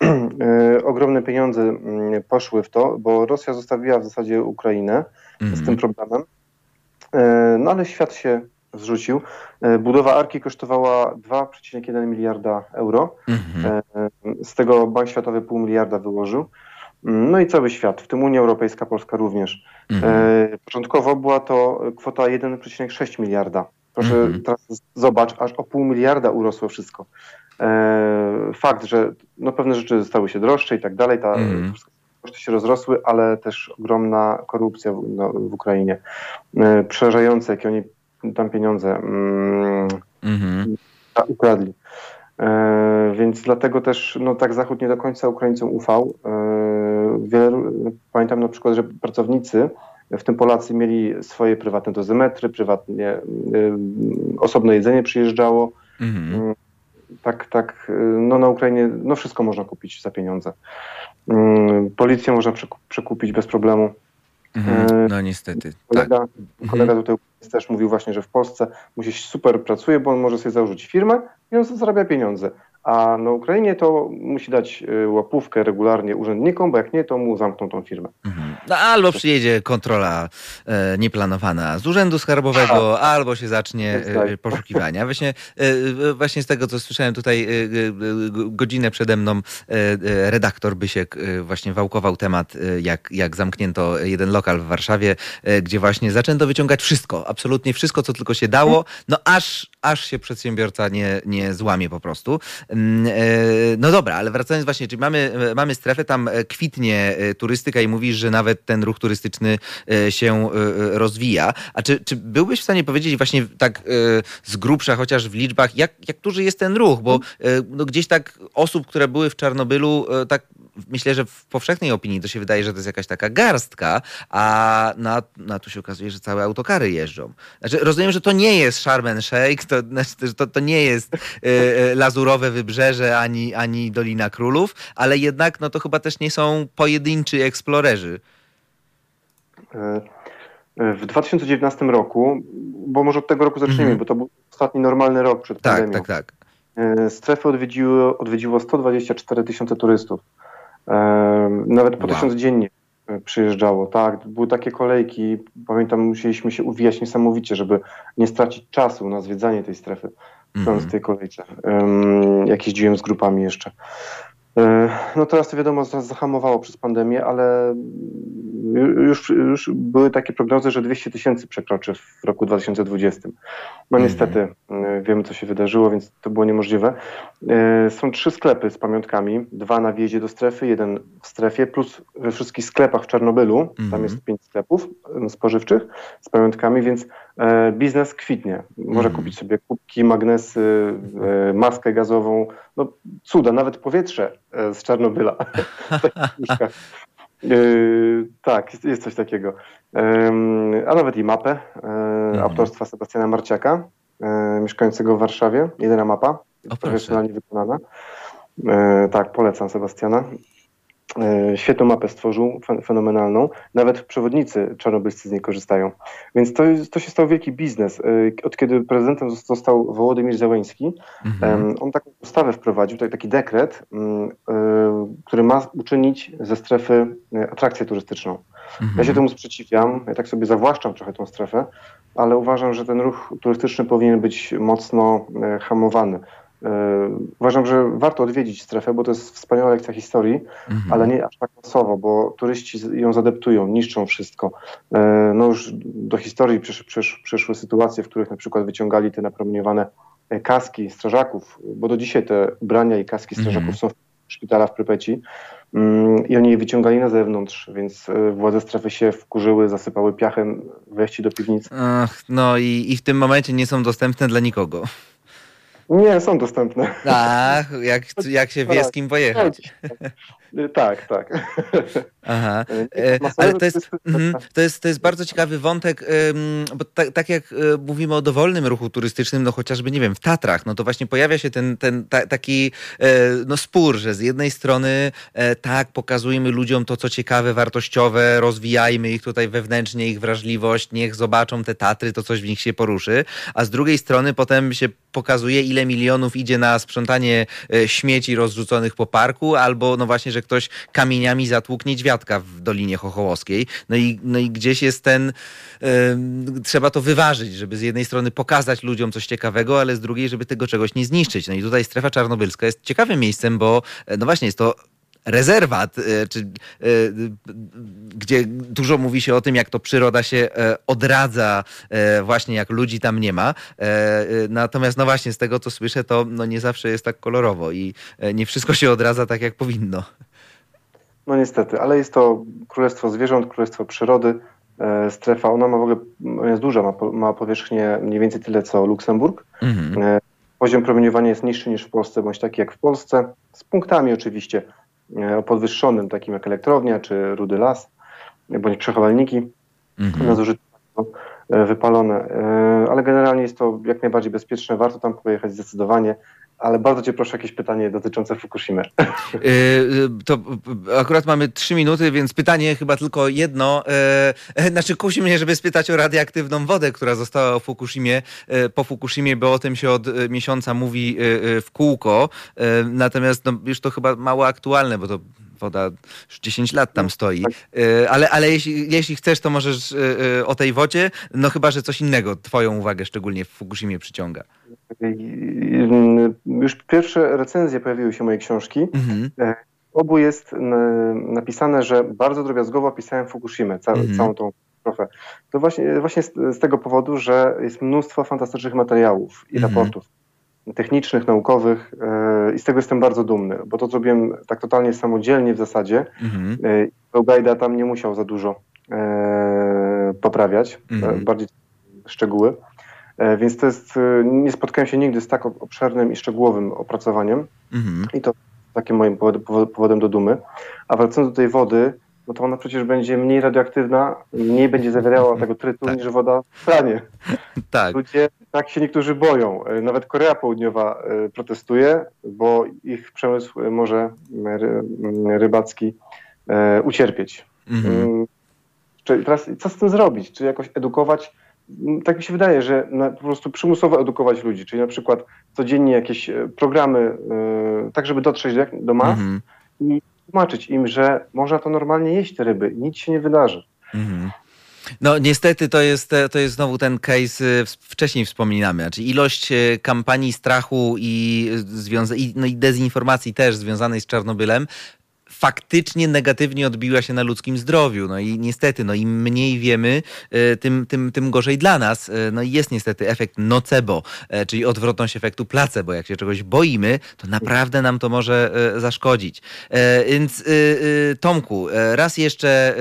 Ogromne pieniądze mm, poszły w to, bo Rosja zostawiła w zasadzie Ukrainę z tym mhm. problemem. E, no ale świat się zrzucił. Budowa Arki kosztowała 2,1 miliarda euro. Mhm. Z tego Bank Światowy pół miliarda wyłożył. No i cały świat, w tym Unia Europejska, Polska również. Mhm. Początkowo była to kwota 1,6 miliarda. Proszę mhm. teraz zobacz, aż o pół miliarda urosło wszystko. Fakt, że no pewne rzeczy stały się droższe i tak dalej, ta, mhm koszty się rozrosły, ale też ogromna korupcja w, no, w Ukrainie. E, przerażające, jakie oni tam pieniądze mm, mhm. ukradli. E, więc dlatego też no, tak Zachód nie do końca Ukraińcom ufał. E, wielu, pamiętam na przykład, że pracownicy, w tym Polacy, mieli swoje prywatne dozymetry, prywatnie e, osobne jedzenie przyjeżdżało. Mhm. Mm, tak, tak, no na Ukrainie no wszystko można kupić za pieniądze. Mm, policję można przekupić bez problemu. Mhm, e, no niestety. Kolega, tak. kolega tutaj też mówił właśnie, że w Polsce musi super pracuje, bo on może sobie założyć firmę i on zarabia pieniądze. A na Ukrainie to musi dać y, łapówkę regularnie urzędnikom, bo jak nie, to mu zamkną tą firmę. Mhm. No, albo przyjedzie kontrola e, nieplanowana z urzędu skarbowego, A. albo się zacznie e, poszukiwania. Właśnie, e, właśnie z tego, co słyszałem tutaj e, e, godzinę przede mną, e, redaktor Bysiek właśnie wałkował temat, jak, jak zamknięto jeden lokal w Warszawie, gdzie właśnie zaczęto wyciągać wszystko, absolutnie wszystko, co tylko się dało, no aż, aż się przedsiębiorca nie, nie złamie po prostu. Mm, e, no dobra, ale wracając właśnie, czyli mamy, mamy strefę, tam e, kwitnie e, turystyka i mówisz, że nawet ten ruch turystyczny się rozwija. A czy, czy byłbyś w stanie powiedzieć właśnie tak z grubsza, chociaż w liczbach, jak, jak duży jest ten ruch? Bo no, gdzieś tak osób, które były w Czarnobylu, tak myślę, że w powszechnej opinii to się wydaje, że to jest jakaś taka garstka, a na, na tu się okazuje, że całe autokary jeżdżą. Znaczy, rozumiem, że to nie jest Sharm Sheikh, to, znaczy, to, to nie jest y, y, lazurowe wybrzeże ani, ani Dolina Królów, ale jednak no to chyba też nie są pojedynczy eksplorerzy. E, w 2019 roku, bo może od tego roku zaczniemy, mm -hmm. bo to był ostatni normalny rok przed tak, pandemią. Tak, tak, tak. Strefy odwiedziło, odwiedziło 124 tysiące turystów. Nawet po wow. tysiąc dziennie e, przyjeżdżało, tak. Były takie kolejki, pamiętam, musieliśmy się uwijać niesamowicie, żeby nie stracić czasu na zwiedzanie tej strefy, mm w tej kolejce. Um, jak jeździłem z grupami jeszcze. E, no teraz to wiadomo, zahamowało przez pandemię, ale już, już były takie prognozy, że 200 tysięcy przekroczy w roku 2020. No mhm. niestety mm. wiemy, co się wydarzyło, więc to było niemożliwe. E, są trzy sklepy z pamiątkami, dwa na wjeździe do strefy, jeden w strefie, plus we wszystkich sklepach w Czarnobylu, mm. tam mhm. jest pięć sklepów spożywczych z pamiątkami, więc biznes kwitnie. Może mm. kupić sobie kubki, magnesy, maskę gazową, no cuda, nawet powietrze z Czarnobyla Yy, tak, jest, jest, coś takiego. Yy, a nawet i mapę yy, mhm. autorstwa Sebastiana Marciaka, yy, mieszkającego w Warszawie. Jedyna mapa, profesjonalnie wykonana. Yy, tak, polecam Sebastiana. E, świetną mapę stworzył, fenomenalną. Nawet przewodnicy czarnobylscy z niej korzystają. Więc to, to się stał wielki biznes. E, od kiedy prezydentem został Wołodymir Zełęński, mhm. on taką ustawę wprowadził, taki dekret, mm, e, który ma uczynić ze strefy atrakcję turystyczną. Mhm. Ja się temu sprzeciwiam, ja tak sobie zawłaszczam trochę tą strefę, ale uważam, że ten ruch turystyczny powinien być mocno hamowany. E, uważam, że warto odwiedzić strefę, bo to jest wspaniała lekcja historii, mhm. ale nie aż tak masowo, bo turyści ją zadeptują, niszczą wszystko. E, no już do historii przysz, przysz, przyszły sytuacje, w których na przykład wyciągali te napromieniowane e, kaski strażaków, bo do dzisiaj te ubrania i kaski strażaków mhm. są w szpitalach w Prypeci mm, i oni je wyciągali na zewnątrz, więc władze strefy się wkurzyły, zasypały piachem wejście do piwnicy. Ach, no i, i w tym momencie nie są dostępne dla nikogo. Nie, są dostępne. Tak, jak, jak się wie z kim pojechać. Tak, tak. Aha. E, ale to jest, mhm, to, jest, to jest bardzo ciekawy wątek, bo tak, tak jak e, mówimy o dowolnym ruchu turystycznym, no chociażby, nie wiem, w Tatrach, no to właśnie pojawia się ten, ten ta, taki e, no spór, że z jednej strony tak, pokazujmy ludziom to, co ciekawe, wartościowe, rozwijajmy ich tutaj wewnętrznie, ich wrażliwość, niech zobaczą te Tatry, to coś w nich się poruszy, a z drugiej strony potem się pokazuje, ile milionów idzie na sprzątanie śmieci rozrzuconych po parku, albo no właśnie, że ktoś kamieniami zatłukł niedźwiadka w Dolinie Chochołowskiej. No i, no i gdzieś jest ten, trzeba to wyważyć, żeby z jednej strony pokazać ludziom coś ciekawego, ale z drugiej, żeby tego czegoś nie zniszczyć. No i tutaj strefa czarnobylska jest ciekawym miejscem, bo no właśnie jest to rezerwat, e, czy, e, gdzie dużo mówi się o tym, jak to przyroda się e, odradza, właśnie jak ludzi tam nie ma. Natomiast no właśnie z tego, co słyszę, to no nie zawsze jest tak kolorowo i nie wszystko się odradza tak, jak powinno. No niestety, ale jest to królestwo zwierząt, królestwo przyrody, strefa, ona ma w ogóle, jest duża, ma, ma powierzchnię mniej więcej tyle co Luksemburg. Mhm. Poziom promieniowania jest niższy niż w Polsce, bądź taki jak w Polsce, z punktami oczywiście o podwyższonym, takim jak elektrownia czy rudy las, bądź przechowalniki mhm. na zużycie e, wypalone. E, ale generalnie jest to jak najbardziej bezpieczne, warto tam pojechać zdecydowanie. Ale bardzo cię proszę jakieś pytanie dotyczące Fukushimy. To akurat mamy trzy minuty, więc pytanie chyba tylko jedno. Znaczy kusi mnie, żeby spytać o radioaktywną wodę, która została w Fukushimie, po Fukushimie, bo o tym się od miesiąca mówi w kółko. Natomiast no, już to chyba mało aktualne, bo to woda już 10 lat tam stoi. Tak. Ale, ale jeśli, jeśli chcesz, to możesz o tej wodzie, no chyba, że coś innego twoją uwagę szczególnie w Fukushimie przyciąga. Już pierwsze recenzje pojawiły się mojej książki. Mhm. E, obu jest napisane, że bardzo drobiazgowo opisałem Fukushimę, ca mhm. całą tą katastrofę. To właśnie, właśnie z, z, tego powodu, że jest mnóstwo fantastycznych materiałów i mhm. raportów technicznych, naukowych e, i z tego jestem bardzo dumny, bo to zrobiłem tak totalnie samodzielnie w zasadzie. Mhm. E, Gajda tam nie musiał za dużo e, poprawiać, mhm. bardziej szczegóły. E, więc to jest, e, nie spotkałem się nigdy z tak obszernym i szczegółowym opracowaniem mhm. i to takim moim powodem do dumy. A wracając do tej wody, no to ona przecież będzie mniej radioaktywna, mniej będzie zawierała tego trytu tak. niż woda w kranie. Tak. Ludzie tak się niektórzy boją. E, nawet Korea Południowa protestuje, bo ich przemysł może rybacki ucierpieć. Mhm. Mm, teraz co z tym zrobić? Czy jakoś edukować tak mi się wydaje, że na, po prostu przymusowo edukować ludzi, czyli na przykład codziennie jakieś e, programy, y, tak żeby dotrzeć do, do mas mm -hmm. i tłumaczyć im, że można to normalnie jeść te ryby, nic się nie wydarzy. Mm -hmm. No niestety to jest, to jest znowu ten case, wcześniej wspominamy, znaczy ilość kampanii strachu i, związa- i, no i dezinformacji też związanej z Czarnobylem faktycznie negatywnie odbiła się na ludzkim zdrowiu. No i niestety, no im mniej wiemy, e, tym, tym, tym gorzej dla nas. E, no i jest niestety efekt nocebo, e, czyli odwrotność efektu placebo. Jak się czegoś boimy, to naprawdę nam to może zaszkodzić. Więc Tomku, raz jeszcze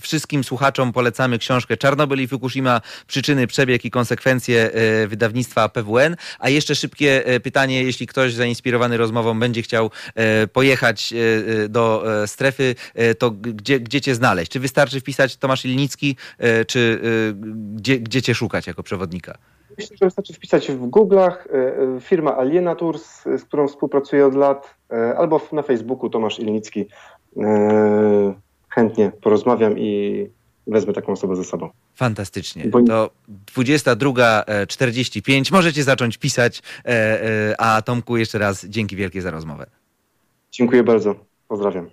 wszystkim słuchaczom polecamy książkę Czarnobyl i Fukushima, przyczyny, przebieg i konsekwencje wydawnictwa PWN. A jeszcze szybkie pytanie, jeśli ktoś zainspirowany rozmową będzie chciał pojechać E, e, do e, strefy, to gdzie, gdzie cię znaleźć? Czy wystarczy wpisać Tomasz Ilnicki, czy gdzie, gdzie cię szukać jako przewodnika? Myślę, że wystarczy wpisać w Google'ach firma Alienatours, z którą współpracuję od lat, albo na Facebooku Tomasz Ilnicki. Chętnie porozmawiam i wezmę taką osobę ze sobą. Fantastycznie. To 22.45. Możecie zacząć pisać. A Tomku, jeszcze raz dzięki wielkie za rozmowę. Dziękuję bardzo. Pozdrawiam.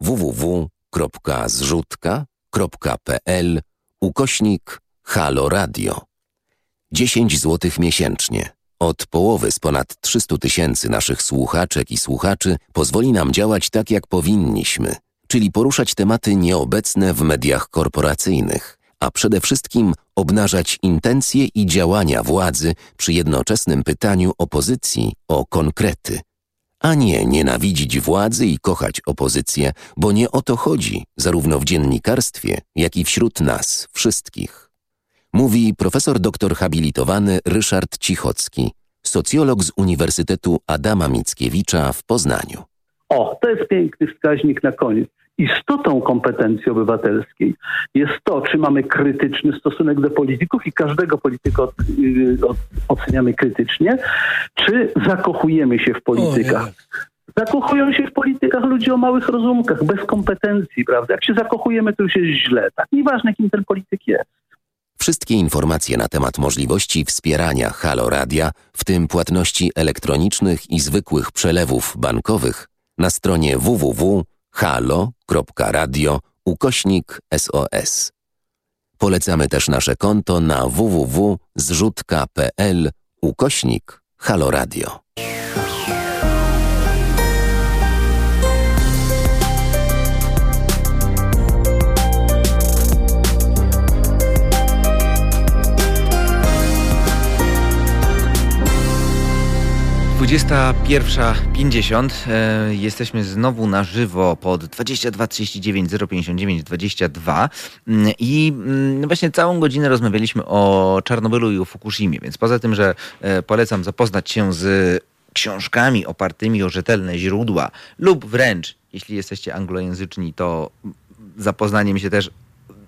www.zrzutka.pl ukośnik Halo Radio. 10 zł miesięcznie. Od połowy z ponad 300 tysięcy naszych słuchaczek i słuchaczy pozwoli nam działać tak, jak powinniśmy, czyli poruszać tematy nieobecne w mediach korporacyjnych, a przede wszystkim obnażać intencje i działania władzy przy jednoczesnym pytaniu opozycji o konkrety. A nie nienawidzić władzy i kochać opozycję, bo nie o to chodzi zarówno w dziennikarstwie, jak i wśród nas wszystkich. Mówi profesor doktor habilitowany Ryszard Cichocki, socjolog z Uniwersytetu Adama Mickiewicza w Poznaniu. O, to jest piękny wskaźnik na koniec istotą kompetencji obywatelskiej jest to, czy mamy krytyczny stosunek do polityków i każdego polityka od, y, od, oceniamy krytycznie, czy zakochujemy się w politykach. Zakochują się w politykach ludzie o małych rozumkach, bez kompetencji, prawda? Jak się zakochujemy, to już jest źle. Tak nieważne, kim ten polityk jest. Wszystkie informacje na temat możliwości wspierania Halo Radia, w tym płatności elektronicznych i zwykłych przelewów bankowych, na stronie www.halo.radio ukośnik SOS. Polecamy też nasze konto na www.zrzutka.pl ukośnik Halo 21.50. E, jesteśmy znowu na żywo pod 22 39 059 22 i mm, właśnie całą godzinę rozmawialiśmy o Czarnobylu i o Fukushimie, więc poza tym, że e, polecam zapoznać się z książkami opartymi o rzetelne źródła lub wręcz, jeśli jesteście anglojęzyczni, to zapoznaniem się też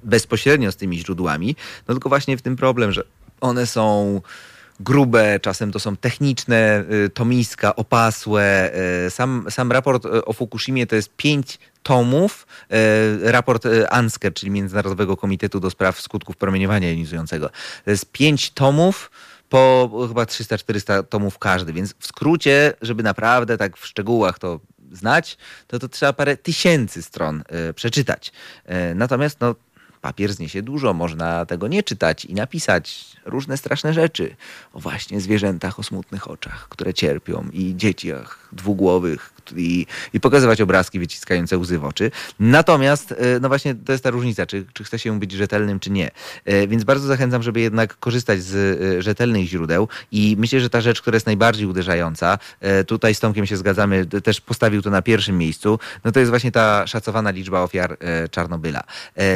bezpośrednio z tymi źródłami, no tylko właśnie w tym problem, że one są grube, czasem to są techniczne y, tomiska, opasłe. Y, sam, sam raport y, o Fukushimie to jest pięć tomów. Raport ANSKER, czyli Międzynarodowego Komitetu do Spraw Skutków Promieniowania Jonizującego. To jest pięć tomów po chyba 300-400 tomów każdy, więc w skrócie, żeby naprawdę tak w szczegółach to znać, to to trzeba parę tysięcy stron przeczytać. Natomiast no, papier zniesie dużo, można tego nie czytać i napisać różne straszne rzeczy o właśnie zwierzętach o smutnych oczach, które cierpią i dzieciach dwugłowych, i, i pokazywać obrazki wyciskające łzy w oczy. Natomiast, e, no właśnie, to jest ta różnica, czy, czy chce się być rzetelnym, czy nie. E, więc bardzo zachęcam, żeby jednak korzystać z e, rzetelnych źródeł i myślę, że ta rzecz, która jest najbardziej uderzająca, tutaj z Tomkiem się zgadzamy, też postawił to na pierwszym miejscu, no to jest właśnie ta szacowana liczba ofiar Czarnobyla.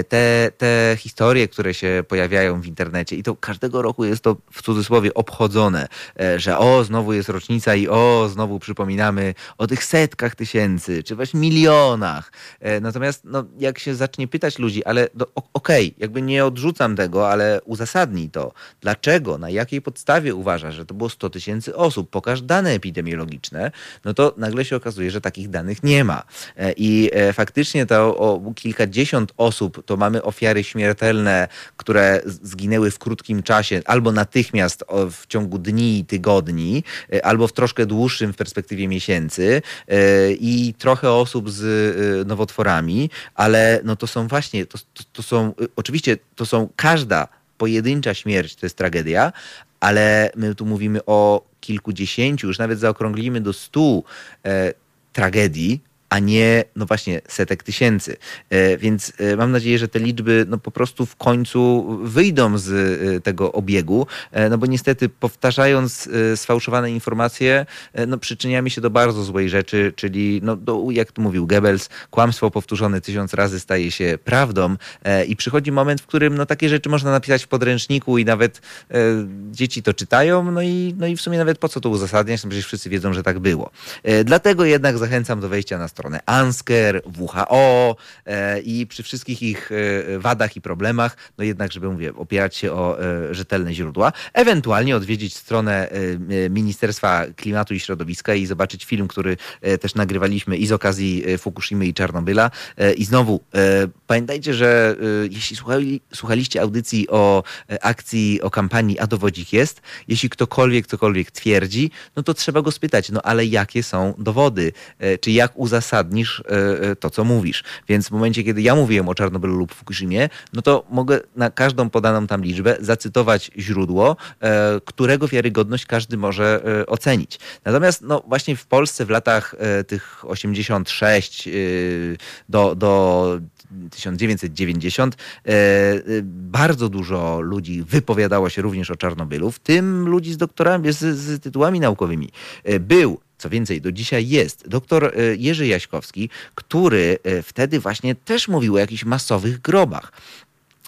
Te, te historie, które się pojawiają w internecie i to każdego roku jest to w cudzysłowie obchodzone, że o, znowu jest rocznica i o, znowu przypominamy o tych setkach tysięcy, czy właśnie milionach. E, natomiast no, jak się zacznie pytać ludzi, ale no, okej, okay, jakby nie odrzucam tego, ale uzasadnij to. Dlaczego, na jakiej podstawie uważasz, że to było 100 tysięcy osób? Pokaż dane epidemiologiczne, no to nagle się okazuje, że takich danych nie ma. E, I e, faktycznie to o kilkadziesiąt osób to mamy ofiary śmiertelne, które zginęły w krótkim czasie, albo natychmiast w ciągu dni tygodni, albo w troszkę dłuższym w perspektywie miesięcy. E, i trochę osób z e, nowotworami, ale no to są właśnie, to, to, to są, e, oczywiście to są każda pojedyncza śmierć to jest tragedia, ale my tu mówimy o kilkudziesięciu, już nawet zaokrąglimy do stu e, tragedii, a nie, no właśnie, setek tysięcy. E, więc e, mam nadzieję, że te liczby no po prostu w końcu wyjdą z e, tego obiegu, no bo niestety powtarzając sfałszowane informacje, no przyczyniamy się do bardzo złej rzeczy, czyli no do, jak tu mówił Goebbels, kłamstwo powtórzone tysiąc razy staje się prawdą i przychodzi moment, w którym no takie rzeczy można napisać w podręczniku i nawet dzieci to czytają, no i, no i w sumie nawet po co to uzasadniać, no przecież wszyscy wiedzą, że tak było. Dlatego jednak zachęcam do wejścia na stronę stronę ANSKER, WHO e, i przy wszystkich ich e, wadach i problemach, no jednak, żeby mówię, opierać się o e, rzetelne źródła, ewentualnie odwiedzić stronę Ministerstwa Klimatu i Środowiska i zobaczyć film, który też nagrywaliśmy i z okazji Fukushimy i Czarnobyla. I znowu, pamiętajcie, że jeśli słuchali, słuchaliście audycji o akcji, o kampanii A dowodzik jest, jeśli ktokolwiek cokolwiek twierdzi, no to trzeba go spytać, no ale jakie są dowody? Czy jak uzasadnić uzasadnisz e, e, to, co mówisz. Więc w momencie, kiedy ja mówiłem o Czarnobylu lub Fukushimie, no to mogę na każdą podaną tam liczbę zacytować źródło, e, którego wiarygodność każdy może ocenić. Natomiast no właśnie w Polsce w latach tych 86 do, do 1990 bardzo dużo ludzi wypowiadało się również o Czarnobylu, w tym ludzi z doktorami, z, z tytułami naukowymi. Był co więcej, do dzisiaj jest doktor e, Jerzy Jaśkowski, który e, wtedy właśnie też mówił o jakichś masowych grobach.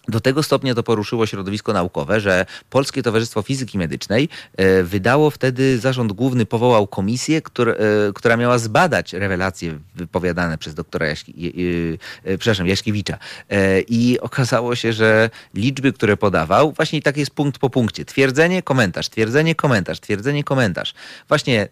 Do tego stopnia to poruszyło środowisko naukowe, że Polskie Towarzystwo Fizyki Medycznej e, wydało wtedy, zarząd główny powołał komisję, która, miała zbadać rewelacje wypowiadane przez doktora Jaśki, przepraszam, Jaśkiewicza. I okazało się, że liczby, które podawał, właśnie tak jest punkt po punkcie. Twierdzenie, komentarz, twierdzenie, komentarz, twierdzenie, komentarz. Właśnie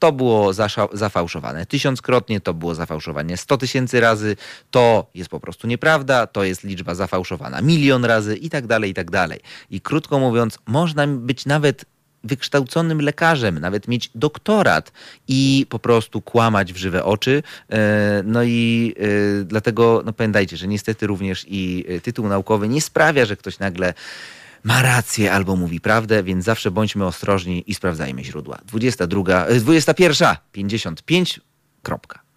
to było zafałszowane. Tysiąckrotnie to było zafałszowanie. Sto tysięcy razy to jest po prostu nieprawda, to jest liczba zafałszowana milion razy i tak dalej, i tak dalej. I krótko mówiąc, można być nawet wykształconym lekarzem, nawet mieć doktorat i po prostu kłamać w żywe oczy. E, no i e, dlatego no pamiętajcie, że niestety również i tytuł naukowy nie sprawia, że ktoś nagle ma rację albo mówi prawdę, więc zawsze bądźmy ostrożni i sprawdzajmy źródła. 22, 21, 55, kropka.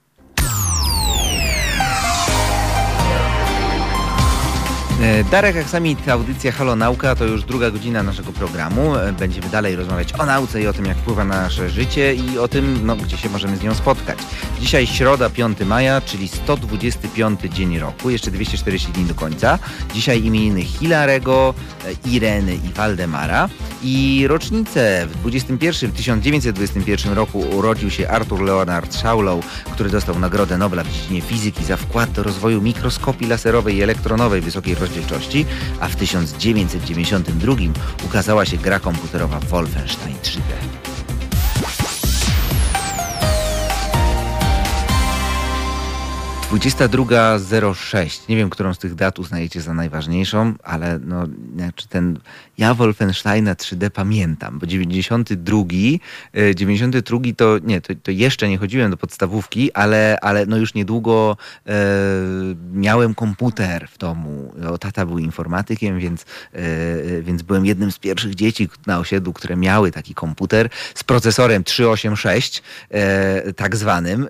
Darek Aksamit, audycja Halo Nauka to już druga godzina naszego programu. E, będziemy dalej rozmawiać o nauce i o tym, jak wpływa na nasze życie i o tym, no, gdzie się możemy z nią spotkać. Dzisiaj środa 5 maja, czyli 125 dzień roku, jeszcze 240 dni do końca. Dzisiaj imieniny Hilarego, e, Ireny i Waldemara. I rocznicę w 21, 1921 roku urodził się Arthur Leonard Shawlow, który dostał Nagrodę Nobla w dziedzinie fizyki za wkład do rozwoju mikroskopii laserowej i elektronowej wysokiej rozdzielczości, a w 1992 ukazała się gra komputerowa Wolfenstein 3D. 22.06. Nie wiem, którą z tych dat uznajecie za najważniejszą, ale no, znaczy ten, ja Wolfensteina 3D pamiętam, bo 92, 92 e, to nie, to, to jeszcze nie chodziłem do podstawówki, ale, ale no już niedługo e, miałem komputer w domu. O, tata był informatykiem, więc, e, więc byłem jednym z pierwszych dzieci na osiedlu, które miały taki komputer z procesorem 386, e, tak zwanym, e,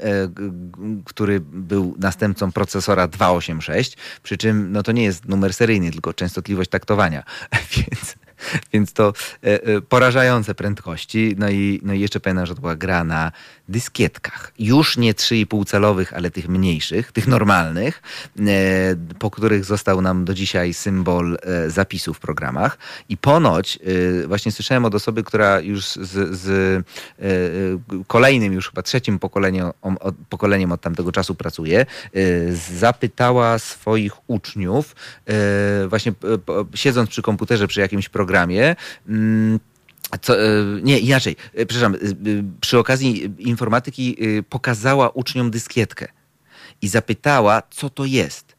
który był na następcą procesora 286, przy czym no to nie jest numer seryjny, tylko częstotliwość taktowania, więc Więc to e, e, porażające prędkości. No i, no i jeszcze pamiętam, że to była gra na dyskietkach. Już nie 3,5 calowych, ale tych mniejszych, tych normalnych, e, po których został nam do dzisiaj symbol zapisu w programach. I ponoć właśnie słyszałem od osoby, która już z, z kolejnym, już chyba trzecim pokoleniem, pokoleniem od tamtego czasu pracuje, zapytała swoich uczniów, właśnie siedząc przy komputerze, przy jakimś programie, programie. Mm, co, e, nie, inaczej, e, przepraszam, e, przy okazji informatyki pokazała uczniom dyskietkę i zapytała, co to jest.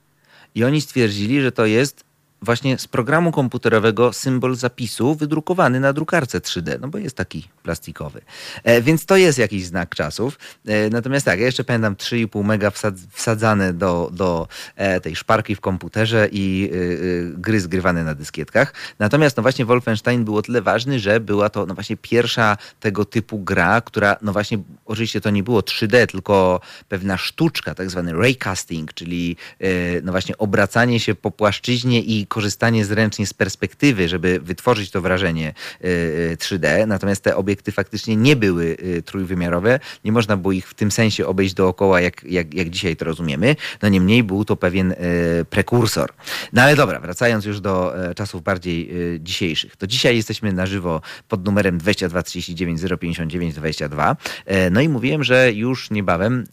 I oni stwierdzili, że to jest właśnie z programu komputerowego symbol zapisu wydrukowany na drukarce 3D, no bo jest taki plastikowy. E, więc to jest jakiś znak czasów. E, natomiast tak, ja jeszcze pamiętam 3,5 mega wsadzane do, do e, tej szparki w komputerze i y, y, gry zgrywane na dyskietkach. Natomiast no właśnie Wolfenstein był o tyle ważny, że była to no właśnie pierwsza tego typu gra, która no właśnie oczywiście to nie było 3D, tylko pewna sztuczka, tak zwany raycasting, czyli no właśnie obracanie się po płaszczyźnie i korzystanie zręcznie z perspektywy, żeby wytworzyć to wrażenie 3D. Y, y, Natomiast te obiekty faktycznie nie były y, trójwymiarowe. Nie można było ich w tym sensie obejść dookoła, jak, jak, jak dzisiaj to rozumiemy. No niemniej był to pewien prekursor. No ale dobra, wracając już do e, czasów bardziej dzisiejszych. To dzisiaj jesteśmy na żywo pod numerem 22 39 059 22. No i mówiłem, że już niebawem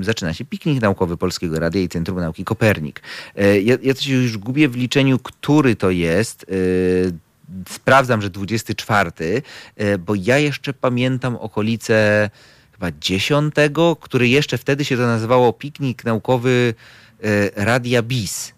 zaczyna się piknik naukowy Polskiego Radia i Centrum Nauki Kopernik. E, ja, ja to się już gubię w liczeniu, który to jest. Y, sprawdzam, że 24, y, bo ja jeszcze pamiętam okolice chyba 10, który jeszcze wtedy się to nazywało piknik naukowy y, Radia BIS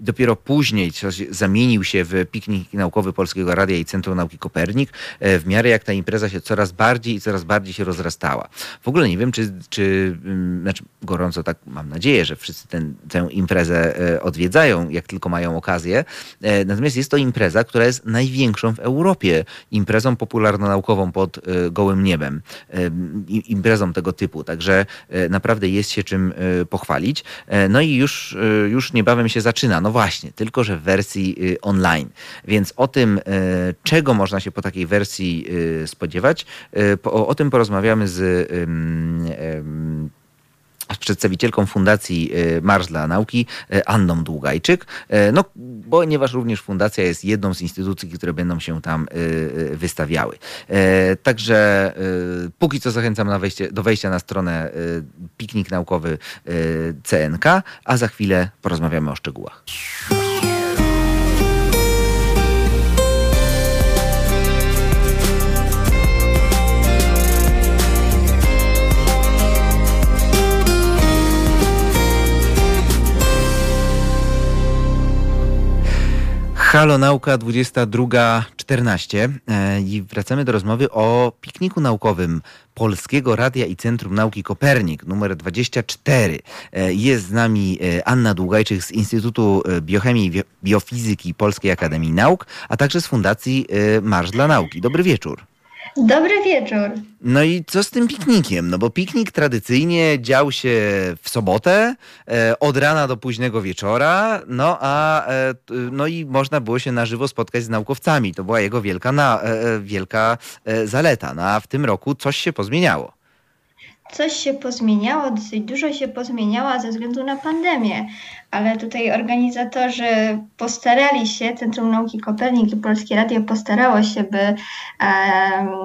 dopiero później zamienił się w piknik naukowy Polskiego Radia i Centrum Nauki Kopernik, e, w miarę jak ta impreza się coraz bardziej i coraz bardziej się rozrastała. W ogóle nie wiem, czy, czy mm, znaczy gorąco tak mam nadzieję, że wszyscy ten, tę imprezę e, odwiedzają, jak tylko mają okazję. E, natomiast jest to impreza, która jest największą w Europie imprezą popularno-naukową pod gołym niebem. Imprezą tego typu. Także naprawdę jest się czym pochwalić. No i już, już niebawem się zaczyna. No no właśnie, tylko że w wersji y, online. Więc o tym, y, czego można się po takiej wersji y, spodziewać, o, o tym porozmawiamy z przedstawicielką Fundacji Marsz dla Nauki, Anną Długajczyk, no, ponieważ również fundacja jest jedną z instytucji, które będą się tam wystawiały. Także póki co zachęcam na wejście, do wejścia na stronę Piknik Naukowy CNK, a za chwilę porozmawiamy o szczegółach. Halo Nauka 22.40 7.14 e, i wracamy do rozmowy o pikniku naukowym Polskiego Radia i Centrum Nauki Kopernik numer 24. E, jest z nami e, Anna Długajczyk z Instytutu Biochemii i Biofizyki Polskiej Akademii Nauk, a także z Fundacji Marsz dla Nauki. Dobry wieczór. Dobry wieczór. No i co z tym piknikiem? No bo piknik tradycyjnie dział się w sobotę, e, od rana do późnego wieczora, no a e, no i można było się na żywo spotkać z naukowcami. To była jego wielka, na, e, e wielka e, zaleta. No a w tym roku coś się pozmieniało coś się pozmieniało, dosyć dużo się pozmieniało ze względu na pandemię, ale tutaj organizatorzy postarali się, Centrum Nauki Kopernik i Polskie Radio postarało się, by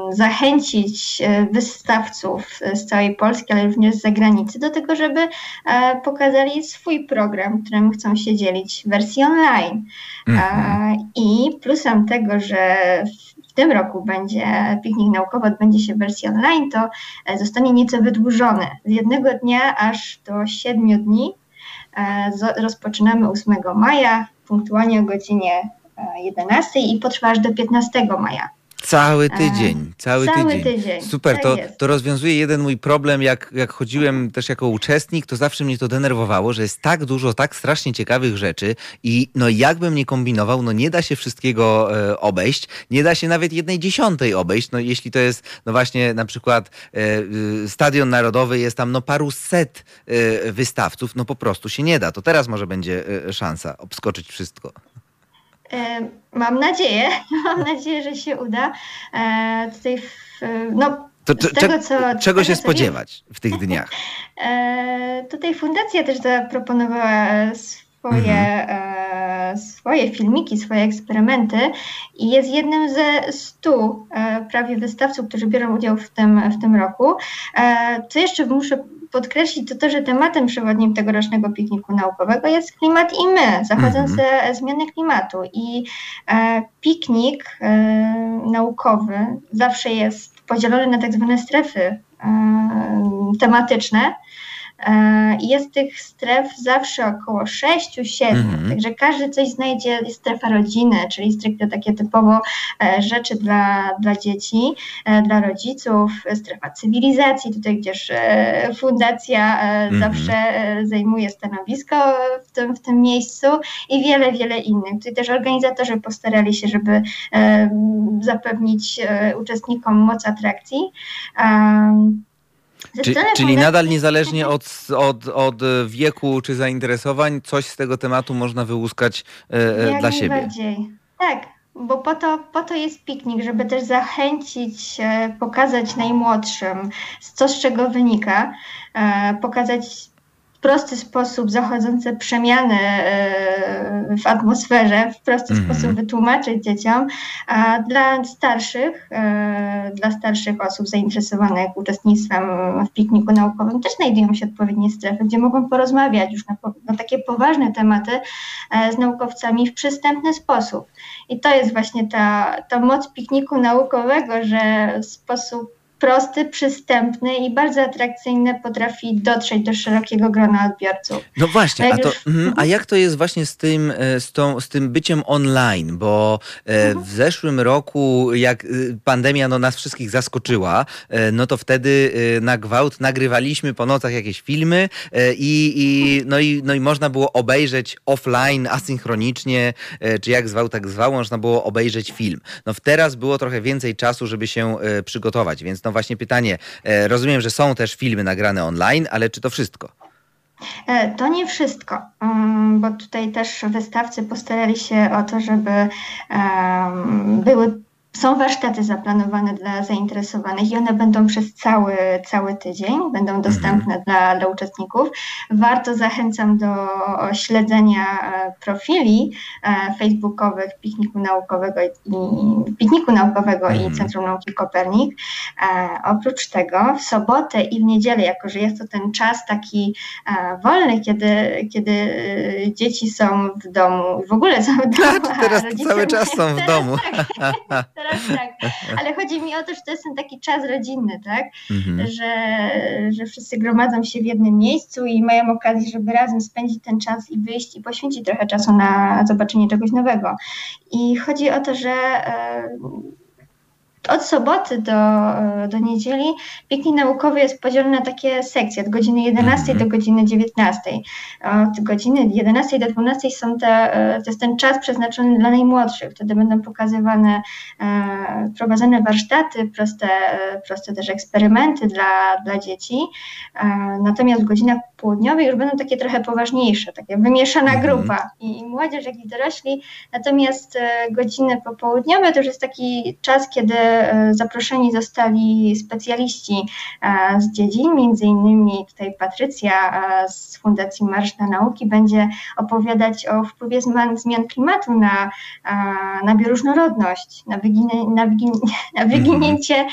zachęcić e, wystawców z całej Polski, ale również z zagranicy do tego, żeby e, pokazali swój program, którym chcą się dzielić w wersji online. Mhm. E, I plusem tego, że w tym roku będzie piknik naukowy, odbędzie się w wersji online, to e, zostanie nieco wydłużony z jednego dnia aż do siedmiu dni. E, rozpoczynamy 8 maja, punktualnie o godzinie 11 e, i potrwa aż do 15 maja. Cały tydzień, cały, cały tydzień. tydzień. Super, tak to, to rozwiązuje jeden mój problem, jak, jak chodziłem też jako uczestnik, to zawsze mnie to denerwowało, że jest tak dużo, tak strasznie ciekawych rzeczy i no jakbym nie kombinował, no nie da się wszystkiego e, obejść, nie da się nawet jednej dziesiątej obejść, no jeśli to jest, no właśnie na przykład e, e Stadion Narodowy, jest tam no paru set e, wystawców, no po prostu się nie da. To teraz może będzie e, szansa obskoczyć wszystko. Mam nadzieję, mam nadzieję, że się uda. E, tutaj w, no, to, to, tego, co, czego się spodziewać w tych dniach? E, tutaj fundacja też zaproponowała swoje, mhm. swoje filmiki, swoje eksperymenty i jest jednym ze stu prawie wystawców, którzy biorą udział w tym, w tym roku. Co jeszcze muszę podkreślić, to to, że tematem przewodnim tegorocznego pikniku naukowego jest klimat i my, zachodzące mm-hmm. zmiany klimatu. I e, piknik e, naukowy zawsze jest podzielony na tak zwane strefy e, tematyczne. E, jest tych stref zawsze około 6-7, mhm. także każdy coś znajdzie, jest strefa rodziny, czyli stricte takie typowo e, rzeczy dla, dla dzieci, e, dla rodziców, strefa cywilizacji, tutaj gdzież fundacja mhm. zawsze zajmuje stanowisko w tym, w tym miejscu i wiele, wiele innych. Tutaj też organizatorzy postarali się, żeby zapewnić uczestnikom moc atrakcji. Czy, czyli nadal niezależnie od, od, od wieku czy zainteresowań, coś z tego tematu można wyłuskać e, e dla siebie. Najbardziej. Tak, bo po to, po to jest piknik, żeby też zachęcić, e, pokazać najmłodszym, co z czego wynika, e, pokazać prosty sposób zachodzące przemiany e, w atmosferze, w prosty mm. sposób wytłumaczyć dzieciom, a dla starszych, e, dla starszych osób zainteresowanych uczestnictwem w pikniku naukowym też znajdują się odpowiednie strefy, gdzie mogą porozmawiać już na, na takie poważne tematy e, z naukowcami w przystępny sposób. I to jest właśnie ta, ta moc pikniku naukowego, że w sposób prosty, przystępny i bardzo atrakcyjny potrafi dotrzeć do szerokiego grona odbiorców. No właśnie, a, to, mm, a jak to jest właśnie z tym, e, z, tą, z tym byciem online? Bo e, mhm. w zeszłym roku, jak y, pandemia no, nas wszystkich zaskoczyła, e, no to wtedy na gwałt nagrywaliśmy po nocach jakieś filmy i, i, no, i, no i można było obejrzeć offline, asynchronicznie, czy jak zwał, tak zwał, można było obejrzeć film. No teraz było trochę więcej czasu, żeby się przygotować, więc no właśnie pytanie, e, rozumiem, że są też filmy nagrane online, ale czy to wszystko? E, to nie wszystko, mm, bo tutaj też wystawcy postarali się o to, żeby były są warsztaty zaplanowane dla zainteresowanych i one będą przez cały, cały tydzień, będą dostępne mhm. dla, dla uczestników. Warto zachęcam do śledzenia e, profili e, facebookowych Pikniku Naukowego i, Pikniku Naukowego mhm. i Centrum Nauki Kopernik. E, oprócz tego w sobotę i w niedzielę, jako że jest to ten czas taki wolny, kiedy, kiedy dzieci są w domu, w ogóle są w domu. Teraz cały czas są w domu. tak, teraz tak. Ale chodzi mi o to, że to jest ten taki czas rodzinny, tak? Mhm. Że, że wszyscy gromadzą się w jednym miejscu i mają okazję, żeby razem spędzić ten czas i wyjść i poświęcić trochę czasu na zobaczenie czegoś nowego. I chodzi o to, że e, od soboty do, do niedzieli piknik naukowy jest podzielony na takie sekcje, od godziny 11 mm -hmm. do godziny 19. Od godziny 11 do 12 są te, e, to jest ten czas przeznaczony dla najmłodszych. Wtedy będą pokazywane, e, prowadzone warsztaty, proste, proste też eksperymenty dla, dla dzieci. E, natomiast w godzinach południowych już będą takie trochę poważniejsze, takie wymieszana mm -hmm. grupa i młodzież, jak i dorośli. Natomiast godziny popołudniowe to już jest taki czas, kiedy E, zaproszeni zostali specjaliści e, z dziedzin, między innymi tutaj Patrycja e, z Fundacji Marsz na Nauki będzie opowiadać o wpływie zmian, klimatu na, na bioróżnorodność, na, wyginie, na, wygin, na wyginięcie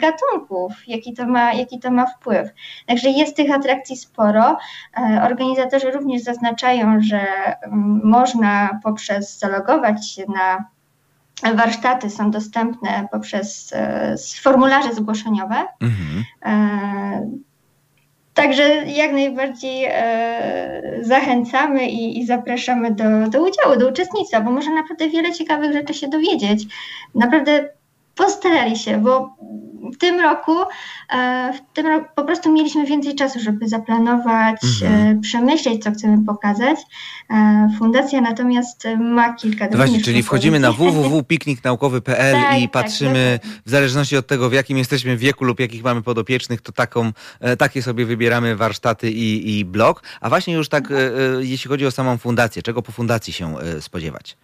gatunków, jaki to, ma, jaki to ma wpływ. Także jest tych atrakcji sporo. Organizatorzy również zaznaczają, że mm, można poprzez zalogować się na warsztaty są dostępne poprzez e, formularze zgłoszeniowe. Mhm. E, także jak najbardziej e, zachęcamy i, i, zapraszamy do, do udziału, do uczestnictwa, bo można naprawdę wiele ciekawych rzeczy się dowiedzieć. Naprawdę postarali się, bo w tym roku, e, w tym roku po prostu mieliśmy więcej czasu, żeby zaplanować, mhm. E, przemyśleć, co chcemy pokazać. E, fundacja natomiast ma kilka... No właśnie, czyli wchodzimy na www.pikniknaukowy.pl tak, i tak, patrzymy, tak, w zależności od tego, w jakim jesteśmy wieku lub jakich mamy podopiecznych, to taką, takie sobie wybieramy warsztaty i, i blog. A właśnie już tak, jeśli chodzi o samą fundację, czego po fundacji się spodziewać?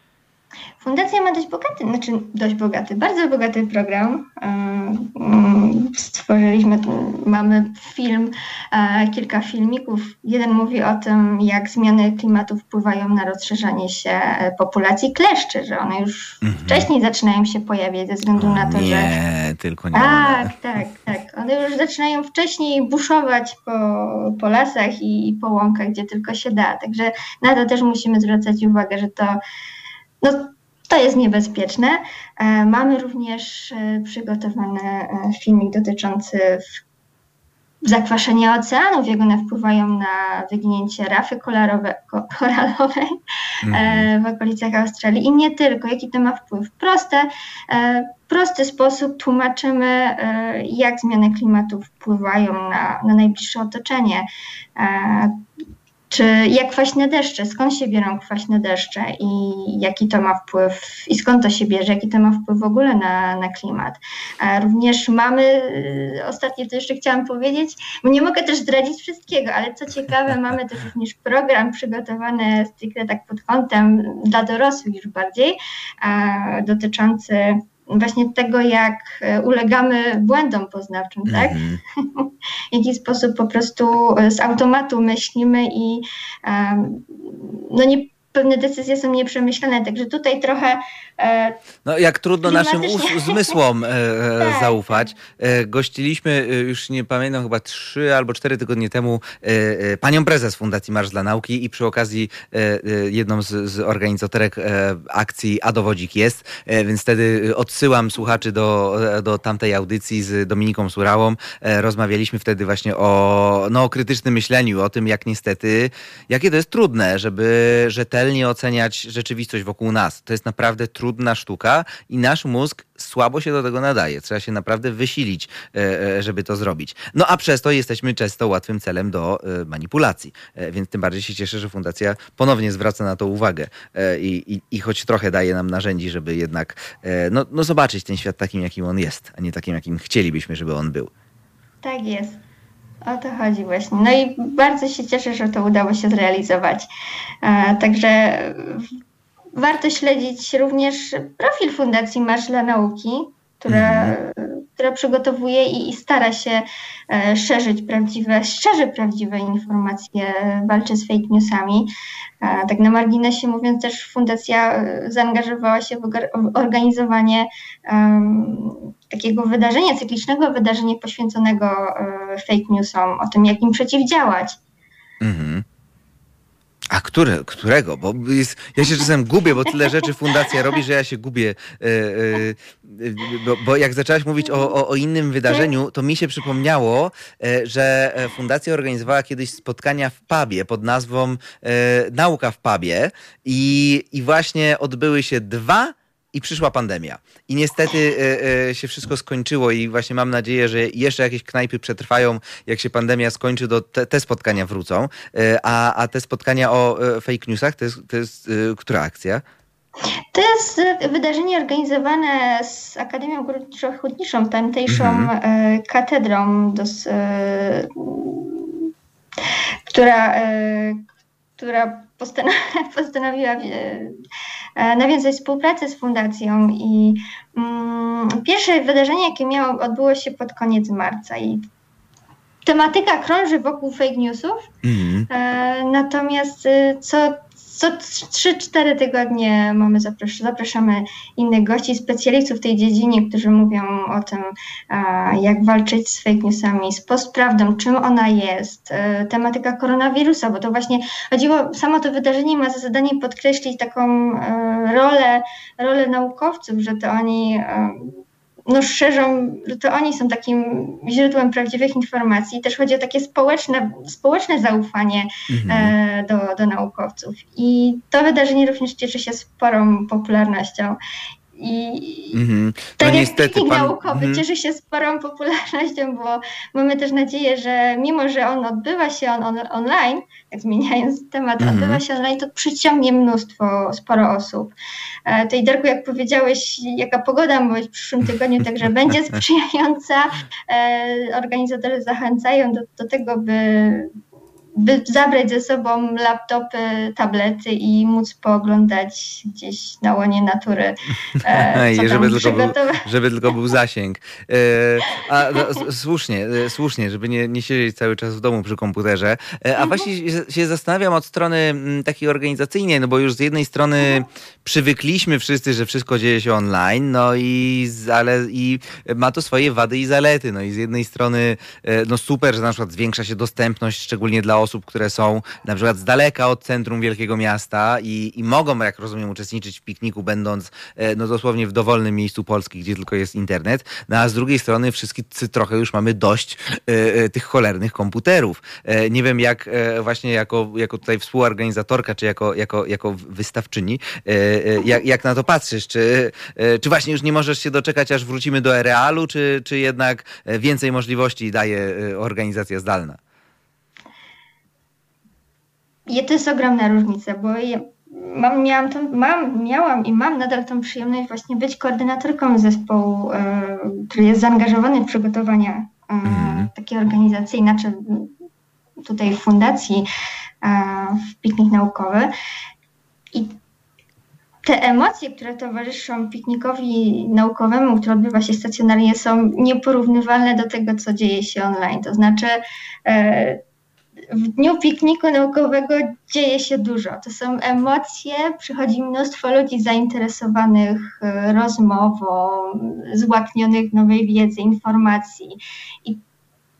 Fundacja ma dość bogaty, znaczy dość bogaty, bardzo bogaty program. E, mm, stworzyliśmy, mamy film, e, kilka filmików. Jeden mówi o tym, jak zmiany klimatu wpływają na rozszerzanie się populacji kleszczy, że one już mhm. wcześniej zaczynają się pojawiać ze względu na to, nie, że... Nie, tylko nie Tak, one. tak, tak. One już zaczynają wcześniej buszować po, po lasach i po łąkach, gdzie tylko się da. Także na to też musimy zwracać uwagę, że to no, to jest niebezpieczne. E, mamy również e, przygotowany e, filmik dotyczący zakwaszenia oceanów, jak one wpływają na wyginięcie rafy koralowej mm. w okolicach Australii i nie tylko, jaki to ma wpływ. Proste, prosty sposób tłumaczymy, jak zmiany klimatu wpływają na, na najbliższe otoczenie czy jak kwaśne deszcze, skąd się biorą kwaśne deszcze i jaki to ma wpływ, i skąd to się bierze, jaki to ma wpływ w ogóle na, na klimat. A również mamy, y, ostatnio to jeszcze chciałam powiedzieć, bo nie mogę też zdradzić wszystkiego, ale co ciekawe, mamy też również program przygotowany stricte tak pod kątem dla dorosłych już bardziej, dotyczący właśnie tego, jak e, ulegamy błędom poznawczym, tak? Mm -hmm. w jaki sposób po prostu z automatu myślimy i um, no nie pewne decyzje są nieprzemyślane, także tutaj trochę... E, no jak trudno naszym zmysłom e, e, tak, zaufać. Tak. Gościliśmy już nie pamiętam chyba trzy albo cztery tygodnie temu panią prezes Fundacji Marsz dla Nauki i przy okazji jedną z, z organizatorek akcji A dowodzik jest, więc wtedy odsyłam słuchaczy do, do tamtej audycji z Dominiką Surałą. Rozmawialiśmy wtedy właśnie o, no, o krytycznym myśleniu, o tym jak niestety, jakie to jest trudne, żeby rzetelnie rzetelnie oceniać rzeczywistość wokół nas. To jest naprawdę trudna sztuka i nasz mózg słabo się do tego nadaje. Trzeba się naprawdę wysilić, e, e, żeby to zrobić. No a przez to jesteśmy często łatwym celem do e, manipulacji. Więc tym bardziej się cieszę, że Fundacja ponownie zwraca na to uwagę i, i, i choć trochę daje nam narzędzi, żeby jednak no, no zobaczyć ten świat takim, jakim on jest, a nie takim, jakim chcielibyśmy, żeby on był. Tak jest. O to chodzi właśnie. No i bardzo się cieszę, że to udało się zrealizować. E, także warto śledzić również profil Fundacji Marsz dla Nauki, która, mhm. która przygotowuje i, i, stara się e, szerzyć prawdziwe, szerzy prawdziwe informacje, walczy z fake newsami. E, tak na marginesie mówiąc też fundacja zaangażowała się w organizowanie takiego wydarzenia, cyklicznego wydarzenia poświęconego fake newsom, o tym jak im przeciwdziałać. Mhm. A które, którego? Bo jest, ja się czasem gubię, bo tyle rzeczy fundacja robi, że ja się gubię. E, e, bo, bo, jak zaczęłaś mówić o, o, o, innym wydarzeniu, to mi się przypomniało, e, że fundacja organizowała kiedyś spotkania w pubie pod nazwą Nauka w pubie i, i właśnie odbyły się dwa i przyszła pandemia. I niestety e, e, się wszystko skończyło i właśnie mam nadzieję, że jeszcze jakieś knajpy przetrwają, jak się pandemia skończy, to te, te spotkania wrócą. E, a, a te spotkania o fake newsach, to jest, to jest która akcja? To jest wydarzenie organizowane z Akademią Górniczo-Hutniczą, tamtejszą mhm. katedrą, dos, która, która postanowiła E, nawiązać współpracę z fundacją i mm, pierwsze wydarzenie, jakie miało, odbyło się pod koniec marca i tematyka krąży wokół fake newsów, mm. e, natomiast y, co co 3-4 tygodnie mamy zapras zapraszamy innych gości, specjalistów w tej dziedzinie, którzy mówią o tym, jak walczyć z fake newsami, z postprawdą, czym ona jest, e, tematyka koronawirusa, bo to właśnie chodziło, samo to wydarzenie ma za zadanie podkreślić taką e, rolę, rolę naukowców, że to oni e, no szerzą, że to oni są takim źródłem prawdziwych informacji. Też chodzi o takie społeczne, społeczne zaufanie mhm. e, do, do naukowców. I to wydarzenie również cieszy się sporą popularnością. I mm-hmm. tak no jak niestety, pan... naukowy mm-hmm. cieszy się sporą popularnością, bo mamy też nadzieję, że mimo, że on odbywa się on, on online, tak zmieniając temat, mm-hmm. odbywa się online, to przyciągnie mnóstwo, sporo osób. E, tej Darku, jak powiedziałeś, jaka pogoda ma być w przyszłym tygodniu, także będzie sprzyjająca. E, organizatorzy zachęcają do, do tego, by by zabrać ze sobą laptopy, tablety i móc pooglądać gdzieś na łonie natury. E, żeby, tylko był, żeby tylko był zasięg. E, a, no, słusznie, e, słusznie, żeby nie, nie siedzieć cały czas w domu przy komputerze. E, a mhm. właśnie się zastanawiam od strony takiej organizacyjnej, no bo już z jednej strony mhm. przywykliśmy wszyscy, że wszystko dzieje się online, no i, ale, i ma to swoje wady i zalety. No i z jednej strony e, no super, że na przykład zwiększa się dostępność, szczególnie dla osób, które są na przykład z daleka od centrum wielkiego miasta i, i mogą, jak rozumiem, uczestniczyć w pikniku, będąc e, no dosłownie w dowolnym miejscu Polski, gdzie tylko jest internet. No a z drugiej strony wszyscy trochę już mamy dość e, e, tych cholernych komputerów. Nie wiem, jak właśnie jako, jako tutaj współorganizatorka, czy jako, jako, jako wystawczyni, jak, jak na to patrzysz? Czy, czy właśnie już nie możesz się doczekać, aż wrócimy do realu, czy, czy jednak więcej możliwości daje organizacja zdalna? I to jest ogromna różnica, bo ja mam, miałam, tą, mam, miałam i mam nadal tą przyjemność właśnie być koordynatorką zespołu, e, który jest zaangażowany w przygotowania e, mm. takiej organizacji, inaczej tutaj w fundacji, e, w piknik naukowy. I te emocje, które towarzyszą piknikowi naukowemu, który odbywa się stacjonarnie, są nieporównywalne do tego, co dzieje się online. To znaczy, e, w dniu pikniku naukowego dzieje się dużo. To są emocje, przychodzi mnóstwo ludzi zainteresowanych e, rozmową, złaknionych nowej wiedzy, informacji. I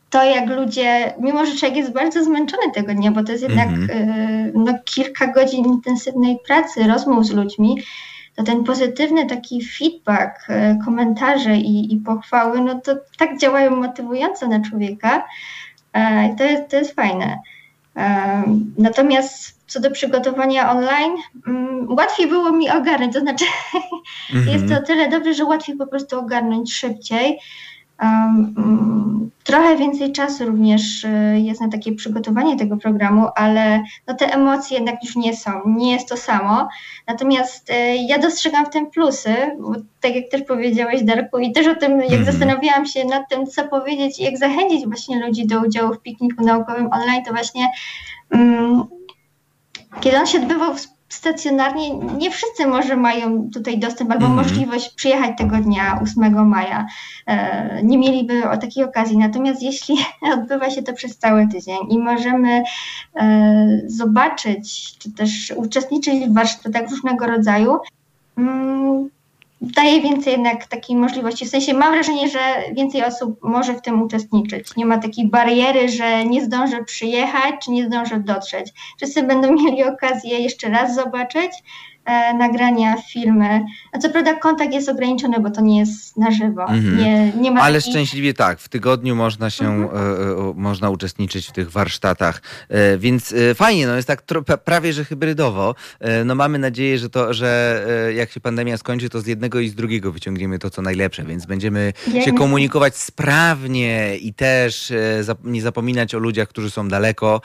to, jak ludzie, mimo że człowiek jest bardzo zmęczony tego dnia, bo to jest jednak mm -hmm. no, kilka godzin intensywnej pracy, rozmów z ludźmi, to ten pozytywny taki feedback, e, komentarze i, i pochwały, no to tak działają motywująco na człowieka, E, to jest, to jest fajne. E, natomiast co do przygotowania online, mm, łatwiej było mi ogarnąć. To znaczy, mm -hmm. jest to o tyle dobrze, że łatwiej po prostu ogarnąć szybciej. Trochę więcej czasu również y, jest na takie przygotowanie tego programu, ale no te emocje jednak już nie są, nie jest to samo. Natomiast y, ja dostrzegam w tym plusy, bo tak jak też powiedziałeś Darku i też o tym, jak mm. zastanawiałam się nad tym, co powiedzieć i jak zachęcić właśnie ludzi do udziału w pikniku naukowym online, to właśnie um, kiedy on się odbywał w stacjonarnie nie wszyscy może mają tutaj dostęp albo mm -hmm. możliwość przyjechać tego dnia 8 maja. E, nie mieliby o takiej okazji. Natomiast jeśli odbywa się to przez cały tydzień i możemy e, zobaczyć, czy też uczestniczyć w warsztatach różnego rodzaju, mm, daje więcej jednak takiej możliwości. W sensie mam wrażenie, że więcej osób może w tym uczestniczyć. Nie ma takiej bariery, że nie zdążę przyjechać, czy nie zdążę dotrzeć. Wszyscy będą mieli okazję jeszcze raz zobaczyć, nagrania, filmy. A co prawda kontakt jest ograniczony, bo to nie jest na żywo. Mhm. Nie, nie ma Ale szczęśliwie tak, w tygodniu można się, mhm. e, e, można uczestniczyć w tych warsztatach, e, więc e, fajnie, no jest tak prawie, że hybrydowo. E, no mamy nadzieję, że to, że e, jak się pandemia skończy, to z jednego i z drugiego wyciągniemy to, co najlepsze, więc będziemy się komunikować sprawnie i też nie zapominać o ludziach, którzy są daleko,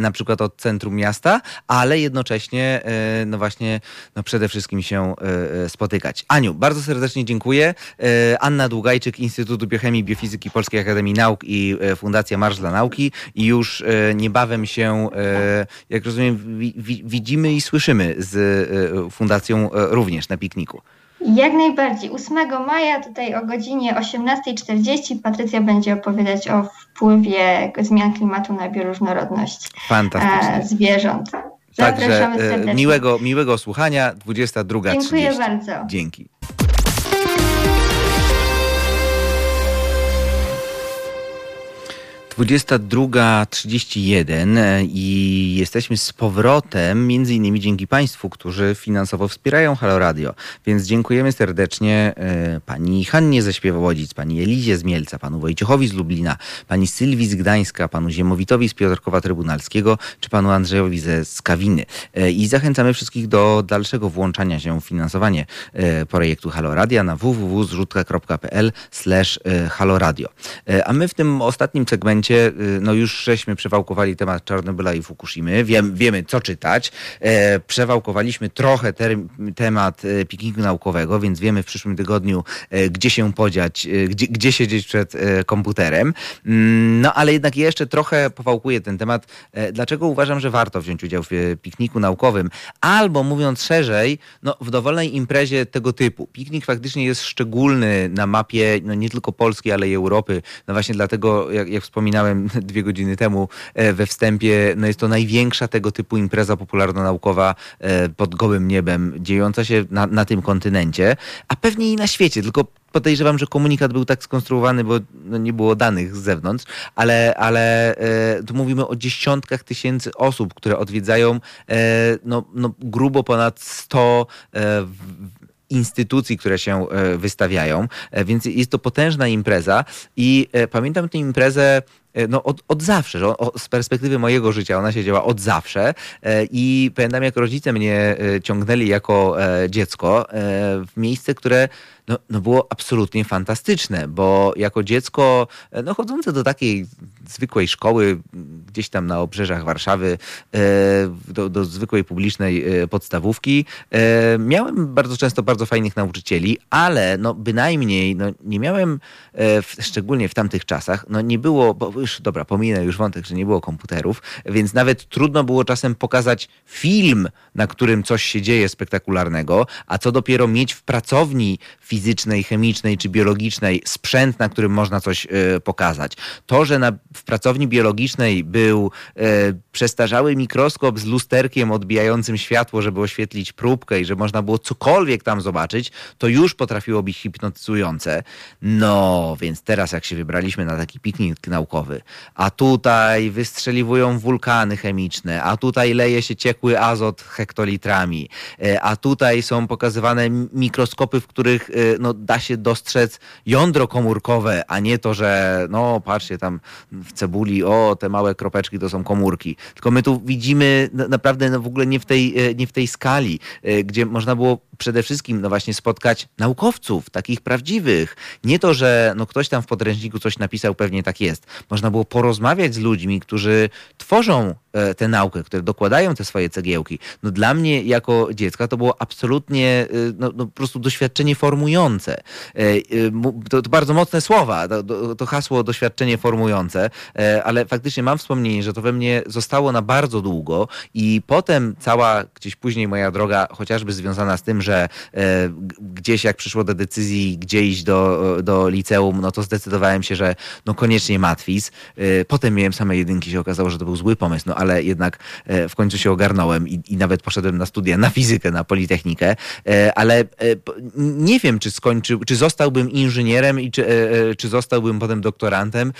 na przykład od centrum miasta, ale jednocześnie, no właśnie, no przede wszystkim się e, e, spotykać. Aniu, bardzo serdecznie dziękuję. E, Anna Długajczyk, Instytutu Biochemii Biofizyki Polskiej Akademii Nauk i Fundacja Marsz dla Nauki i już niebawem się, jak rozumiem, widzimy i słyszymy z Fundacją również na pikniku. Jak najbardziej. 8 maja tutaj o godzinie 18.40 Patrycja będzie opowiadać o wpływie zmian klimatu na bioróżnorodność zwierząt. Także e, miłego, miłego słuchania. 22.30. Dziękuję bardzo. Dzięki. 22.31 e, i jesteśmy z powrotem, między innymi dzięki Państwu, którzy finansowo wspierają Halo Radio. Więc dziękujemy serdecznie e, pani Hannie ze Śpiewołodzic, pani Elizie z Mielca, panu Wojciechowi z Lublina, pani Sylwii z Gdańska, panu Ziemowitowi z Piotrkowa Trybunalskiego, czy panu Andrzejowi ze Skawiny. E, I zachęcamy wszystkich do dalszego włączania się w finansowanie projektu Halo Radio na www.zrzutka.pl slash haloradio. A my w tym ostatnim segmencie momencie, y, no już żeśmy przewałkowali temat Czarnobyla i Fukushimy, Wiem, wiemy co czytać. E, przewałkowaliśmy trochę temat e, pikniku naukowego, więc wiemy w przyszłym tygodniu, e, gdzie się podziać, gdzie, gdzie siedzieć przed komputerem. Mm, no ale jednak jeszcze trochę powałkuję ten temat. Dlaczego uważam, że warto wziąć udział w pikniku naukowym? Albo mówiąc szerzej, no, w dowolnej imprezie tego typu. Piknik faktycznie jest szczególny na mapie no, nie tylko Polski, ale i Europy. No właśnie dlatego, jak, jak wspominałem, wspominałem dwie godziny temu e, we wstępie, no jest to największa tego typu impreza popularno-naukowa e, pod gołym niebem, dziejąca się na, na tym kontynencie, a pewnie i na świecie, tylko podejrzewam, że komunikat był tak skonstruowany, bo no nie było danych z zewnątrz, ale, ale e, tu mówimy o dziesiątkach tysięcy osób, które odwiedzają no, no, grubo ponad 100 e, instytucji, które się wystawiają, więc jest to potężna impreza i pamiętam tę imprezę no, od, od zawsze, że o, z perspektywy mojego życia ona się działa od zawsze e, i pamiętam jak rodzice mnie e, ciągnęli jako dziecko w miejsce, które no, no było absolutnie fantastyczne, bo jako dziecko no, chodzące do takiej zwykłej szkoły gdzieś tam na obrzeżach Warszawy, do, do zwykłej publicznej podstawówki, miałem bardzo często bardzo fajnych nauczycieli, ale no, bynajmniej no, nie miałem, szczególnie w tamtych czasach, no, nie było, bo już, dobra, pominę już wątek, że nie było komputerów, więc nawet trudno było czasem pokazać film, na którym coś się dzieje spektakularnego, a co dopiero mieć w pracowni fizycznej, chemicznej czy biologicznej sprzęt, na którym można coś y, pokazać. To, że na, w pracowni biologicznej był y, przestarzały mikroskop z lusterkiem odbijającym światło, żeby oświetlić próbkę i że można było cokolwiek tam zobaczyć, to już potrafiło być hipnotyzujące. No, więc teraz jak się wybraliśmy na taki piknik naukowy, a tutaj wystrzeliwują wulkany chemiczne, a tutaj leje się ciekły azot hektolitrami, e, a tutaj są pokazywane mikroskopy, w których e, no, da się dostrzec jądro komórkowe, a nie to, że no patrzcie tam w cebuli, o te małe kropeczki to są komórki. Tylko my tu widzimy naprawdę no, w ogóle nie w tej, e, nie w tej skali, gdzie można było przede wszystkim no właśnie spotkać naukowców, takich prawdziwych. Nie to, że no ktoś tam w podręczniku coś napisał, pewnie tak jest. Można było porozmawiać z ludźmi, którzy tworzą tę naukę, które dokładają te swoje cegiełki. No dla mnie jako dziecka to było absolutnie e, no, no po prostu doświadczenie formujące. E, to, to bardzo mocne słowa, to, to, hasło doświadczenie formujące, ale faktycznie mam wspomnienie, że to we mnie zostało na bardzo długo i potem cała gdzieś później moja droga, chociażby związana z tym, że gdzieś jak przyszło do decyzji, gdzie iść do, do liceum, no to zdecydowałem się, że no koniecznie matwis. Potem miałem same jedynki, się okazało, że to był zły pomysł, no ale jednak w końcu się ogarnąłem i, i nawet poszedłem na studia na fizykę, na Politechnikę, ale nie wiem, czy skończył, czy zostałbym inżynierem i czy, czy zostałbym potem doktorantem,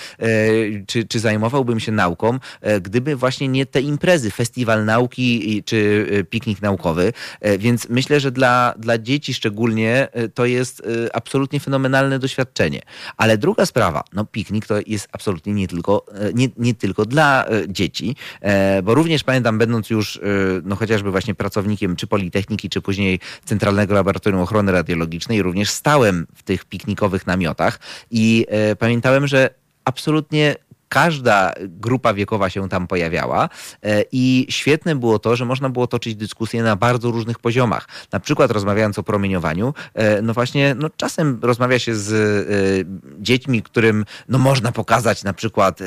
czy, czy zajmowałbym się nauką, gdyby właśnie nie te imprezy, festiwal nauki czy piknik naukowy. Więc myślę, że dla, dla dzieci szczególnie to jest absolutnie fenomenalne doświadczenie. Ale druga sprawa, no piknik to jest absolutnie nie tylko, e, nie, nie tylko dla e, dzieci, e, bo również pamiętam, będąc już no chociażby właśnie pracownikiem czy Politechniki, czy później Centralnego Laboratorium Ochrony Radiologicznej, również stałem w tych piknikowych namiotach i pamiętałem, że absolutnie każda grupa wiekowa się tam pojawiała e, i świetne było to, że można było toczyć dyskusje na bardzo różnych poziomach. Na przykład rozmawiając o promieniowaniu, e, no właśnie, no czasem rozmawia się z e, dziećmi, którym no można pokazać na przykład,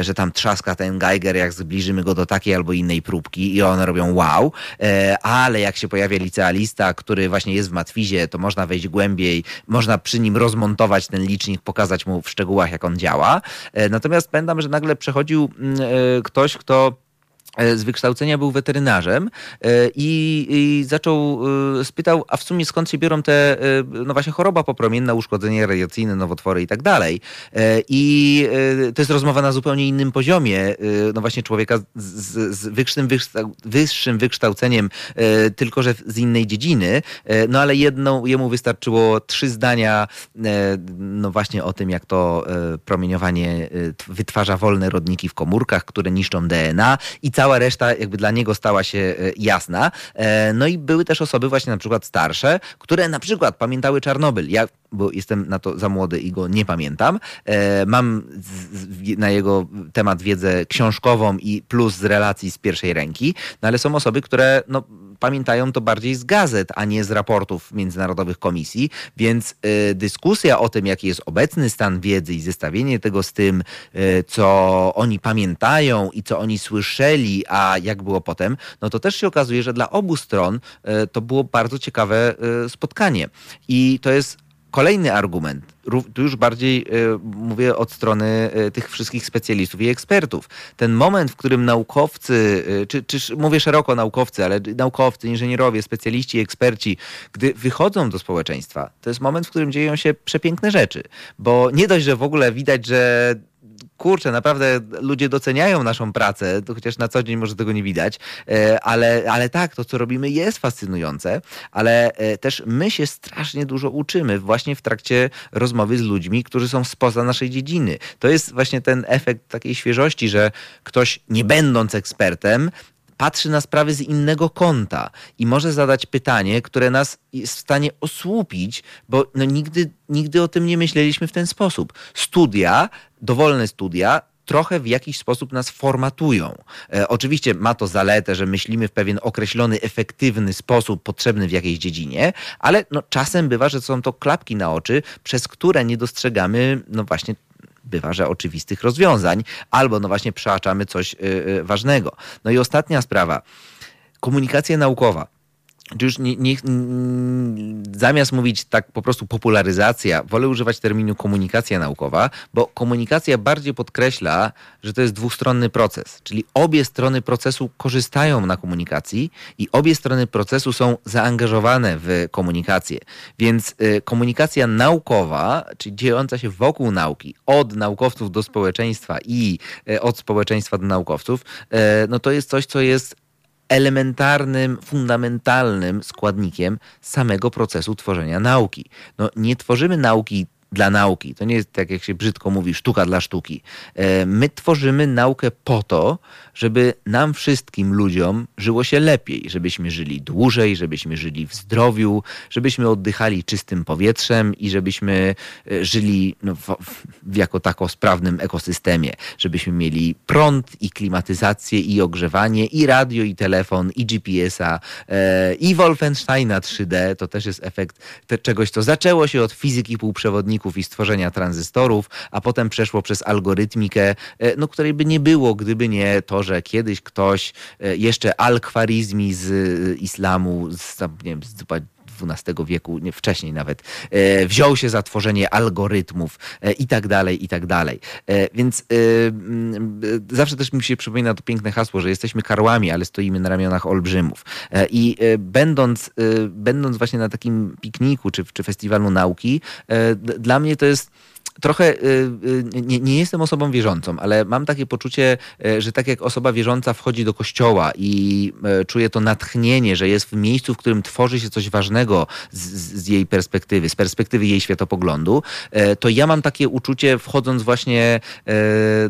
że tam trzaska ten Geiger, jak zbliżymy go do takiej albo innej próbki i one robią wow, ale jak się pojawia licealista, który właśnie jest w matwizie, to można wejść głębiej, można przy nim rozmontować ten licznik, pokazać mu w szczegółach, jak on działa. Natomiast Natomiast pamiętam, że nagle przechodził mm, e, ktoś, kto z wykształcenia był weterynarzem e, i, i, zaczął, e, spytał, a w sumie skąd się biorą te, no właśnie choroba popromienna, uszkodzenia radiacyjne, nowotwory i tak dalej. I to jest rozmowa na zupełnie innym poziomie, no właśnie człowieka z, z wyższym, wyższym wykształceniem, tylko że z innej dziedziny, no ale jedną, jemu wystarczyło trzy zdania, no właśnie o tym, jak to promieniowanie wytwarza wolne rodniki w komórkach, które niszczą DNA i cały cała reszta jakby dla niego stała się e, jasna. E, no i były też osoby właśnie na przykład starsze, które na przykład pamiętały Czarnobyl. Ja bo jestem na to za młody i go nie pamiętam. E, mam na jego temat wiedzę książkową i plus z relacji z pierwszej ręki, no ale są osoby, które no, pamiętają to bardziej z gazet, a nie z raportów międzynarodowych komisji, więc y, dyskusja o tym, jaki jest obecny stan wiedzy i zestawienie tego z tym, y, co oni pamiętają i co oni słyszeli, a jak było potem, no to też się okazuje, że dla obu stron y, to było bardzo ciekawe spotkanie. I to jest Kolejny argument, tu już bardziej y, mówię od strony y, tych wszystkich specjalistów i ekspertów. Ten moment, w którym naukowcy, y, czy, czy mówię szeroko naukowcy, ale naukowcy, inżynierowie, specjaliści, eksperci, gdy wychodzą do społeczeństwa, to jest moment, w którym dzieją się przepiękne rzeczy. Bo nie dość, że w ogóle widać, że kurczę, naprawdę ludzie doceniają naszą pracę, chociaż na co dzień może tego nie widać, e, ale, ale tak, to co robimy jest fascynujące, ale e, też my się strasznie dużo uczymy właśnie w trakcie rozmowy z ludźmi, którzy są spoza naszej dziedziny. To jest właśnie ten efekt takiej świeżości, że ktoś nie będąc ekspertem, patrzy na sprawy z innego kąta i może zadać pytanie, które nas jest w stanie osłupić, bo no nigdy, nigdy o tym nie myśleliśmy w ten sposób. Studia, dowolne studia, trochę w jakiś sposób nas formatują. E, oczywiście ma to zaletę, że myślimy w pewien określony, efektywny sposób potrzebny w jakiejś dziedzinie, ale no, czasem bywa, że są to klapki na oczy, przez które nie dostrzegamy no właśnie bywa, że oczywistych rozwiązań, albo no właśnie przeaczamy coś y, y, ważnego. No i ostatnia sprawa. Komunikacja naukowa już nie, nie, zamiast mówić tak po prostu popularyzacja, wolę używać terminu komunikacja naukowa, bo komunikacja bardziej podkreśla, że to jest dwustronny proces, czyli obie strony procesu korzystają na komunikacji i obie strony procesu są zaangażowane w komunikację. Więc y, komunikacja naukowa, czyli dziejąca się wokół nauki, od naukowców do społeczeństwa i y, od społeczeństwa do naukowców, y, no to jest coś, co jest elementarnym, fundamentalnym składnikiem samego procesu tworzenia nauki. No, nie tworzymy nauki dla nauki. To nie jest tak, jak się brzydko mówi, sztuka dla sztuki. E, my tworzymy naukę po to, żeby nam wszystkim ludziom żyło się lepiej, żebyśmy żyli dłużej, żebyśmy żyli w zdrowiu, żebyśmy oddychali czystym powietrzem i żebyśmy e, żyli no, w, w, jako tako sprawnym ekosystemie, żebyśmy mieli prąd i klimatyzację i ogrzewanie i radio i telefon i GPS-a e, i Wolfensteina 3D. To też jest efekt te, czegoś, co zaczęło się od fizyki półprzewodników i stworzenia tranzystorów, a potem przeszło przez algorytmikę, e, no, której by nie było, gdyby nie to, że kiedyś ktoś e, jeszcze al-Khwarizmi z e, islamu, z, nie wiem, z XII wieku, nie wcześniej nawet, e, wziął się za tworzenie algorytmów e, i tak dalej, i tak dalej. Więc mm, zawsze też mi się przypomina to piękne hasło, że jesteśmy karłami, ale stoimy na ramionach olbrzymów. I będąc, będąc właśnie na takim pikniku czy, czy festiwalu nauki, dla mnie to jest trochę y, y, nie, nie, jestem osobą wierzącą, ale mam takie poczucie, y, że tak jak osoba wierząca wchodzi do kościoła i czuje to natchnienie, że jest w miejscu, w którym tworzy się coś ważnego z, z jej perspektywy, z perspektywy jej światopoglądu, to ja mam takie uczucie wchodząc właśnie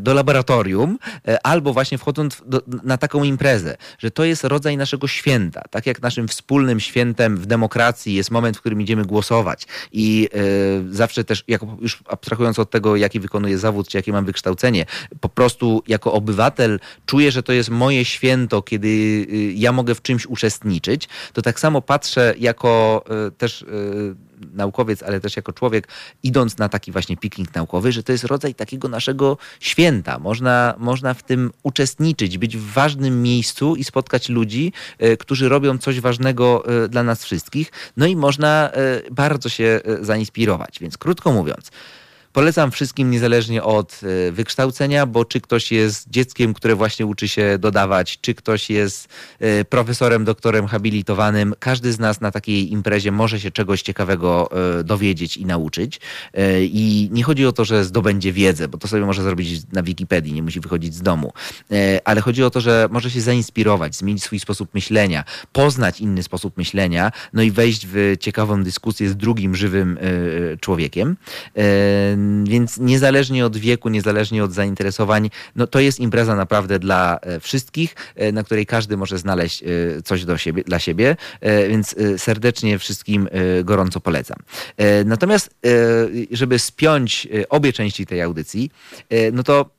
do laboratorium albo właśnie wchodząc do, na taką imprezę, że to jest rodzaj naszego święta. Tak jak naszym wspólnym świętem w demokracji jest moment, w którym idziemy głosować i zawsze też, jako już abstrahując abstrahując od tego, jaki wykonuję zawód, czy jakie mam wykształcenie, po prostu jako obywatel czuję, że to jest moje święto, kiedy y, ja mogę w czymś uczestniczyć, to tak samo patrzę jako y, też y, naukowiec, ale też jako człowiek, idąc na taki właśnie piknik naukowy, że to jest rodzaj takiego naszego święta. Można, można w tym uczestniczyć, być w ważnym miejscu i spotkać ludzi, którzy robią coś ważnego dla nas wszystkich. No i można bardzo się zainspirować. Więc krótko mówiąc, Polecam wszystkim niezależnie od e, wykształcenia, bo czy ktoś jest dzieckiem, które właśnie uczy się dodawać, czy ktoś jest e, profesorem, doktorem habilitowanym, każdy z nas na takiej imprezie może się czegoś ciekawego e, dowiedzieć i nauczyć. I nie chodzi o to, że zdobędzie wiedzę, bo to sobie może zrobić na Wikipedii, nie musi wychodzić z domu, ale chodzi o to, że może się zainspirować, zmienić swój sposób myślenia, poznać inny sposób myślenia, no i wejść w ciekawą dyskusję z drugim żywym człowiekiem. Więc niezależnie od wieku, niezależnie od zainteresowań, no to jest impreza naprawdę dla e, wszystkich, e, na której każdy może znaleźć e, coś do siebie, dla siebie, więc serdecznie wszystkim gorąco polecam. Natomiast, żeby spiąć obie części tej audycji, no to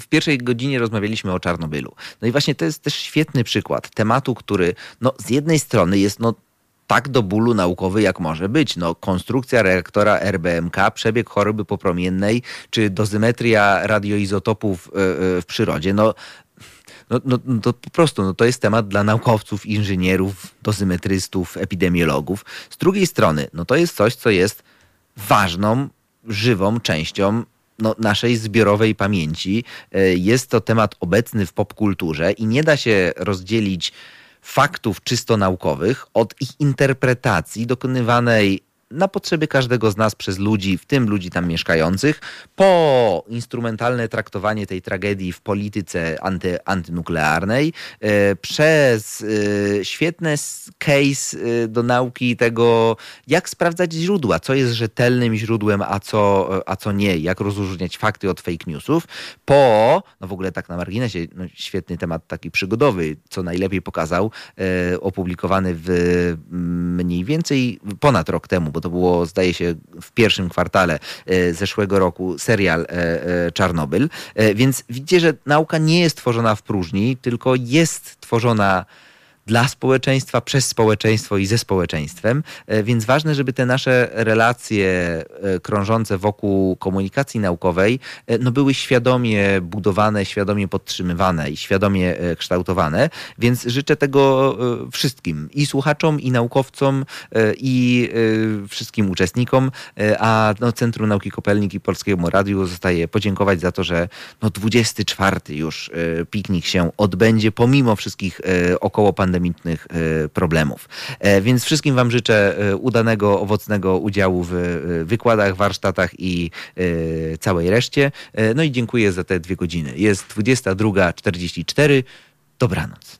w pierwszej godzinie rozmawialiśmy o Czarnobylu. No i właśnie to jest też świetny przykład tematu, który no, z jednej strony jest no, tak do bólu naukowy, jak może być. No, konstrukcja reaktora RBMK, przebieg choroby popromiennej, czy dozymetria radioizotopów e, e, w przyrodzie. No, no, no, no, to po prostu no, to jest temat dla naukowców, inżynierów, dozymetrystów, epidemiologów. Z drugiej strony, no, to jest coś, co jest ważną, żywą częścią no, naszej zbiorowej pamięci. E, jest to temat obecny w popkulturze i nie da się rozdzielić faktów czysto naukowych, od ich interpretacji dokonywanej na potrzeby każdego z nas przez ludzi, w tym ludzi tam mieszkających, po instrumentalne traktowanie tej tragedii w polityce anty, antynuklearnej, e, przez e, świetne case e, do nauki tego, jak sprawdzać źródła, co jest rzetelnym źródłem, a co, a co nie, jak rozróżniać fakty od fake newsów, po, no w ogóle tak na marginesie, no świetny temat taki przygodowy, co najlepiej pokazał, opublikowany w mniej więcej ponad rok temu, bo to było zdaje się w pierwszym kwartale e, zeszłego roku serial e, e, Czarnobyl. Więc widzicie, że nauka nie jest tworzona w próżni, tylko jest tworzona dla społeczeństwa, przez społeczeństwo i ze społeczeństwem. E, więc ważne, żeby te nasze relacje e, krążące wokół komunikacji naukowej e, no były świadomie budowane, świadomie podtrzymywane i świadomie kształtowane. Więc życzę tego wszystkim i słuchaczom, i naukowcom, i wszystkim uczestnikom. A no, Centrum Nauki Kopelnik i Polskiemu Radiu zostaje podziękować za to, że no, 24 już piknik się odbędzie, pomimo wszystkich około pandemii pandemicznych e, problemów. E, więc wszystkim Wam życzę e, udanego, owocnego udziału w wykładach, warsztatach i całej reszcie. No i dziękuję za te dwie godziny. Jest 22.44. Dobranoc.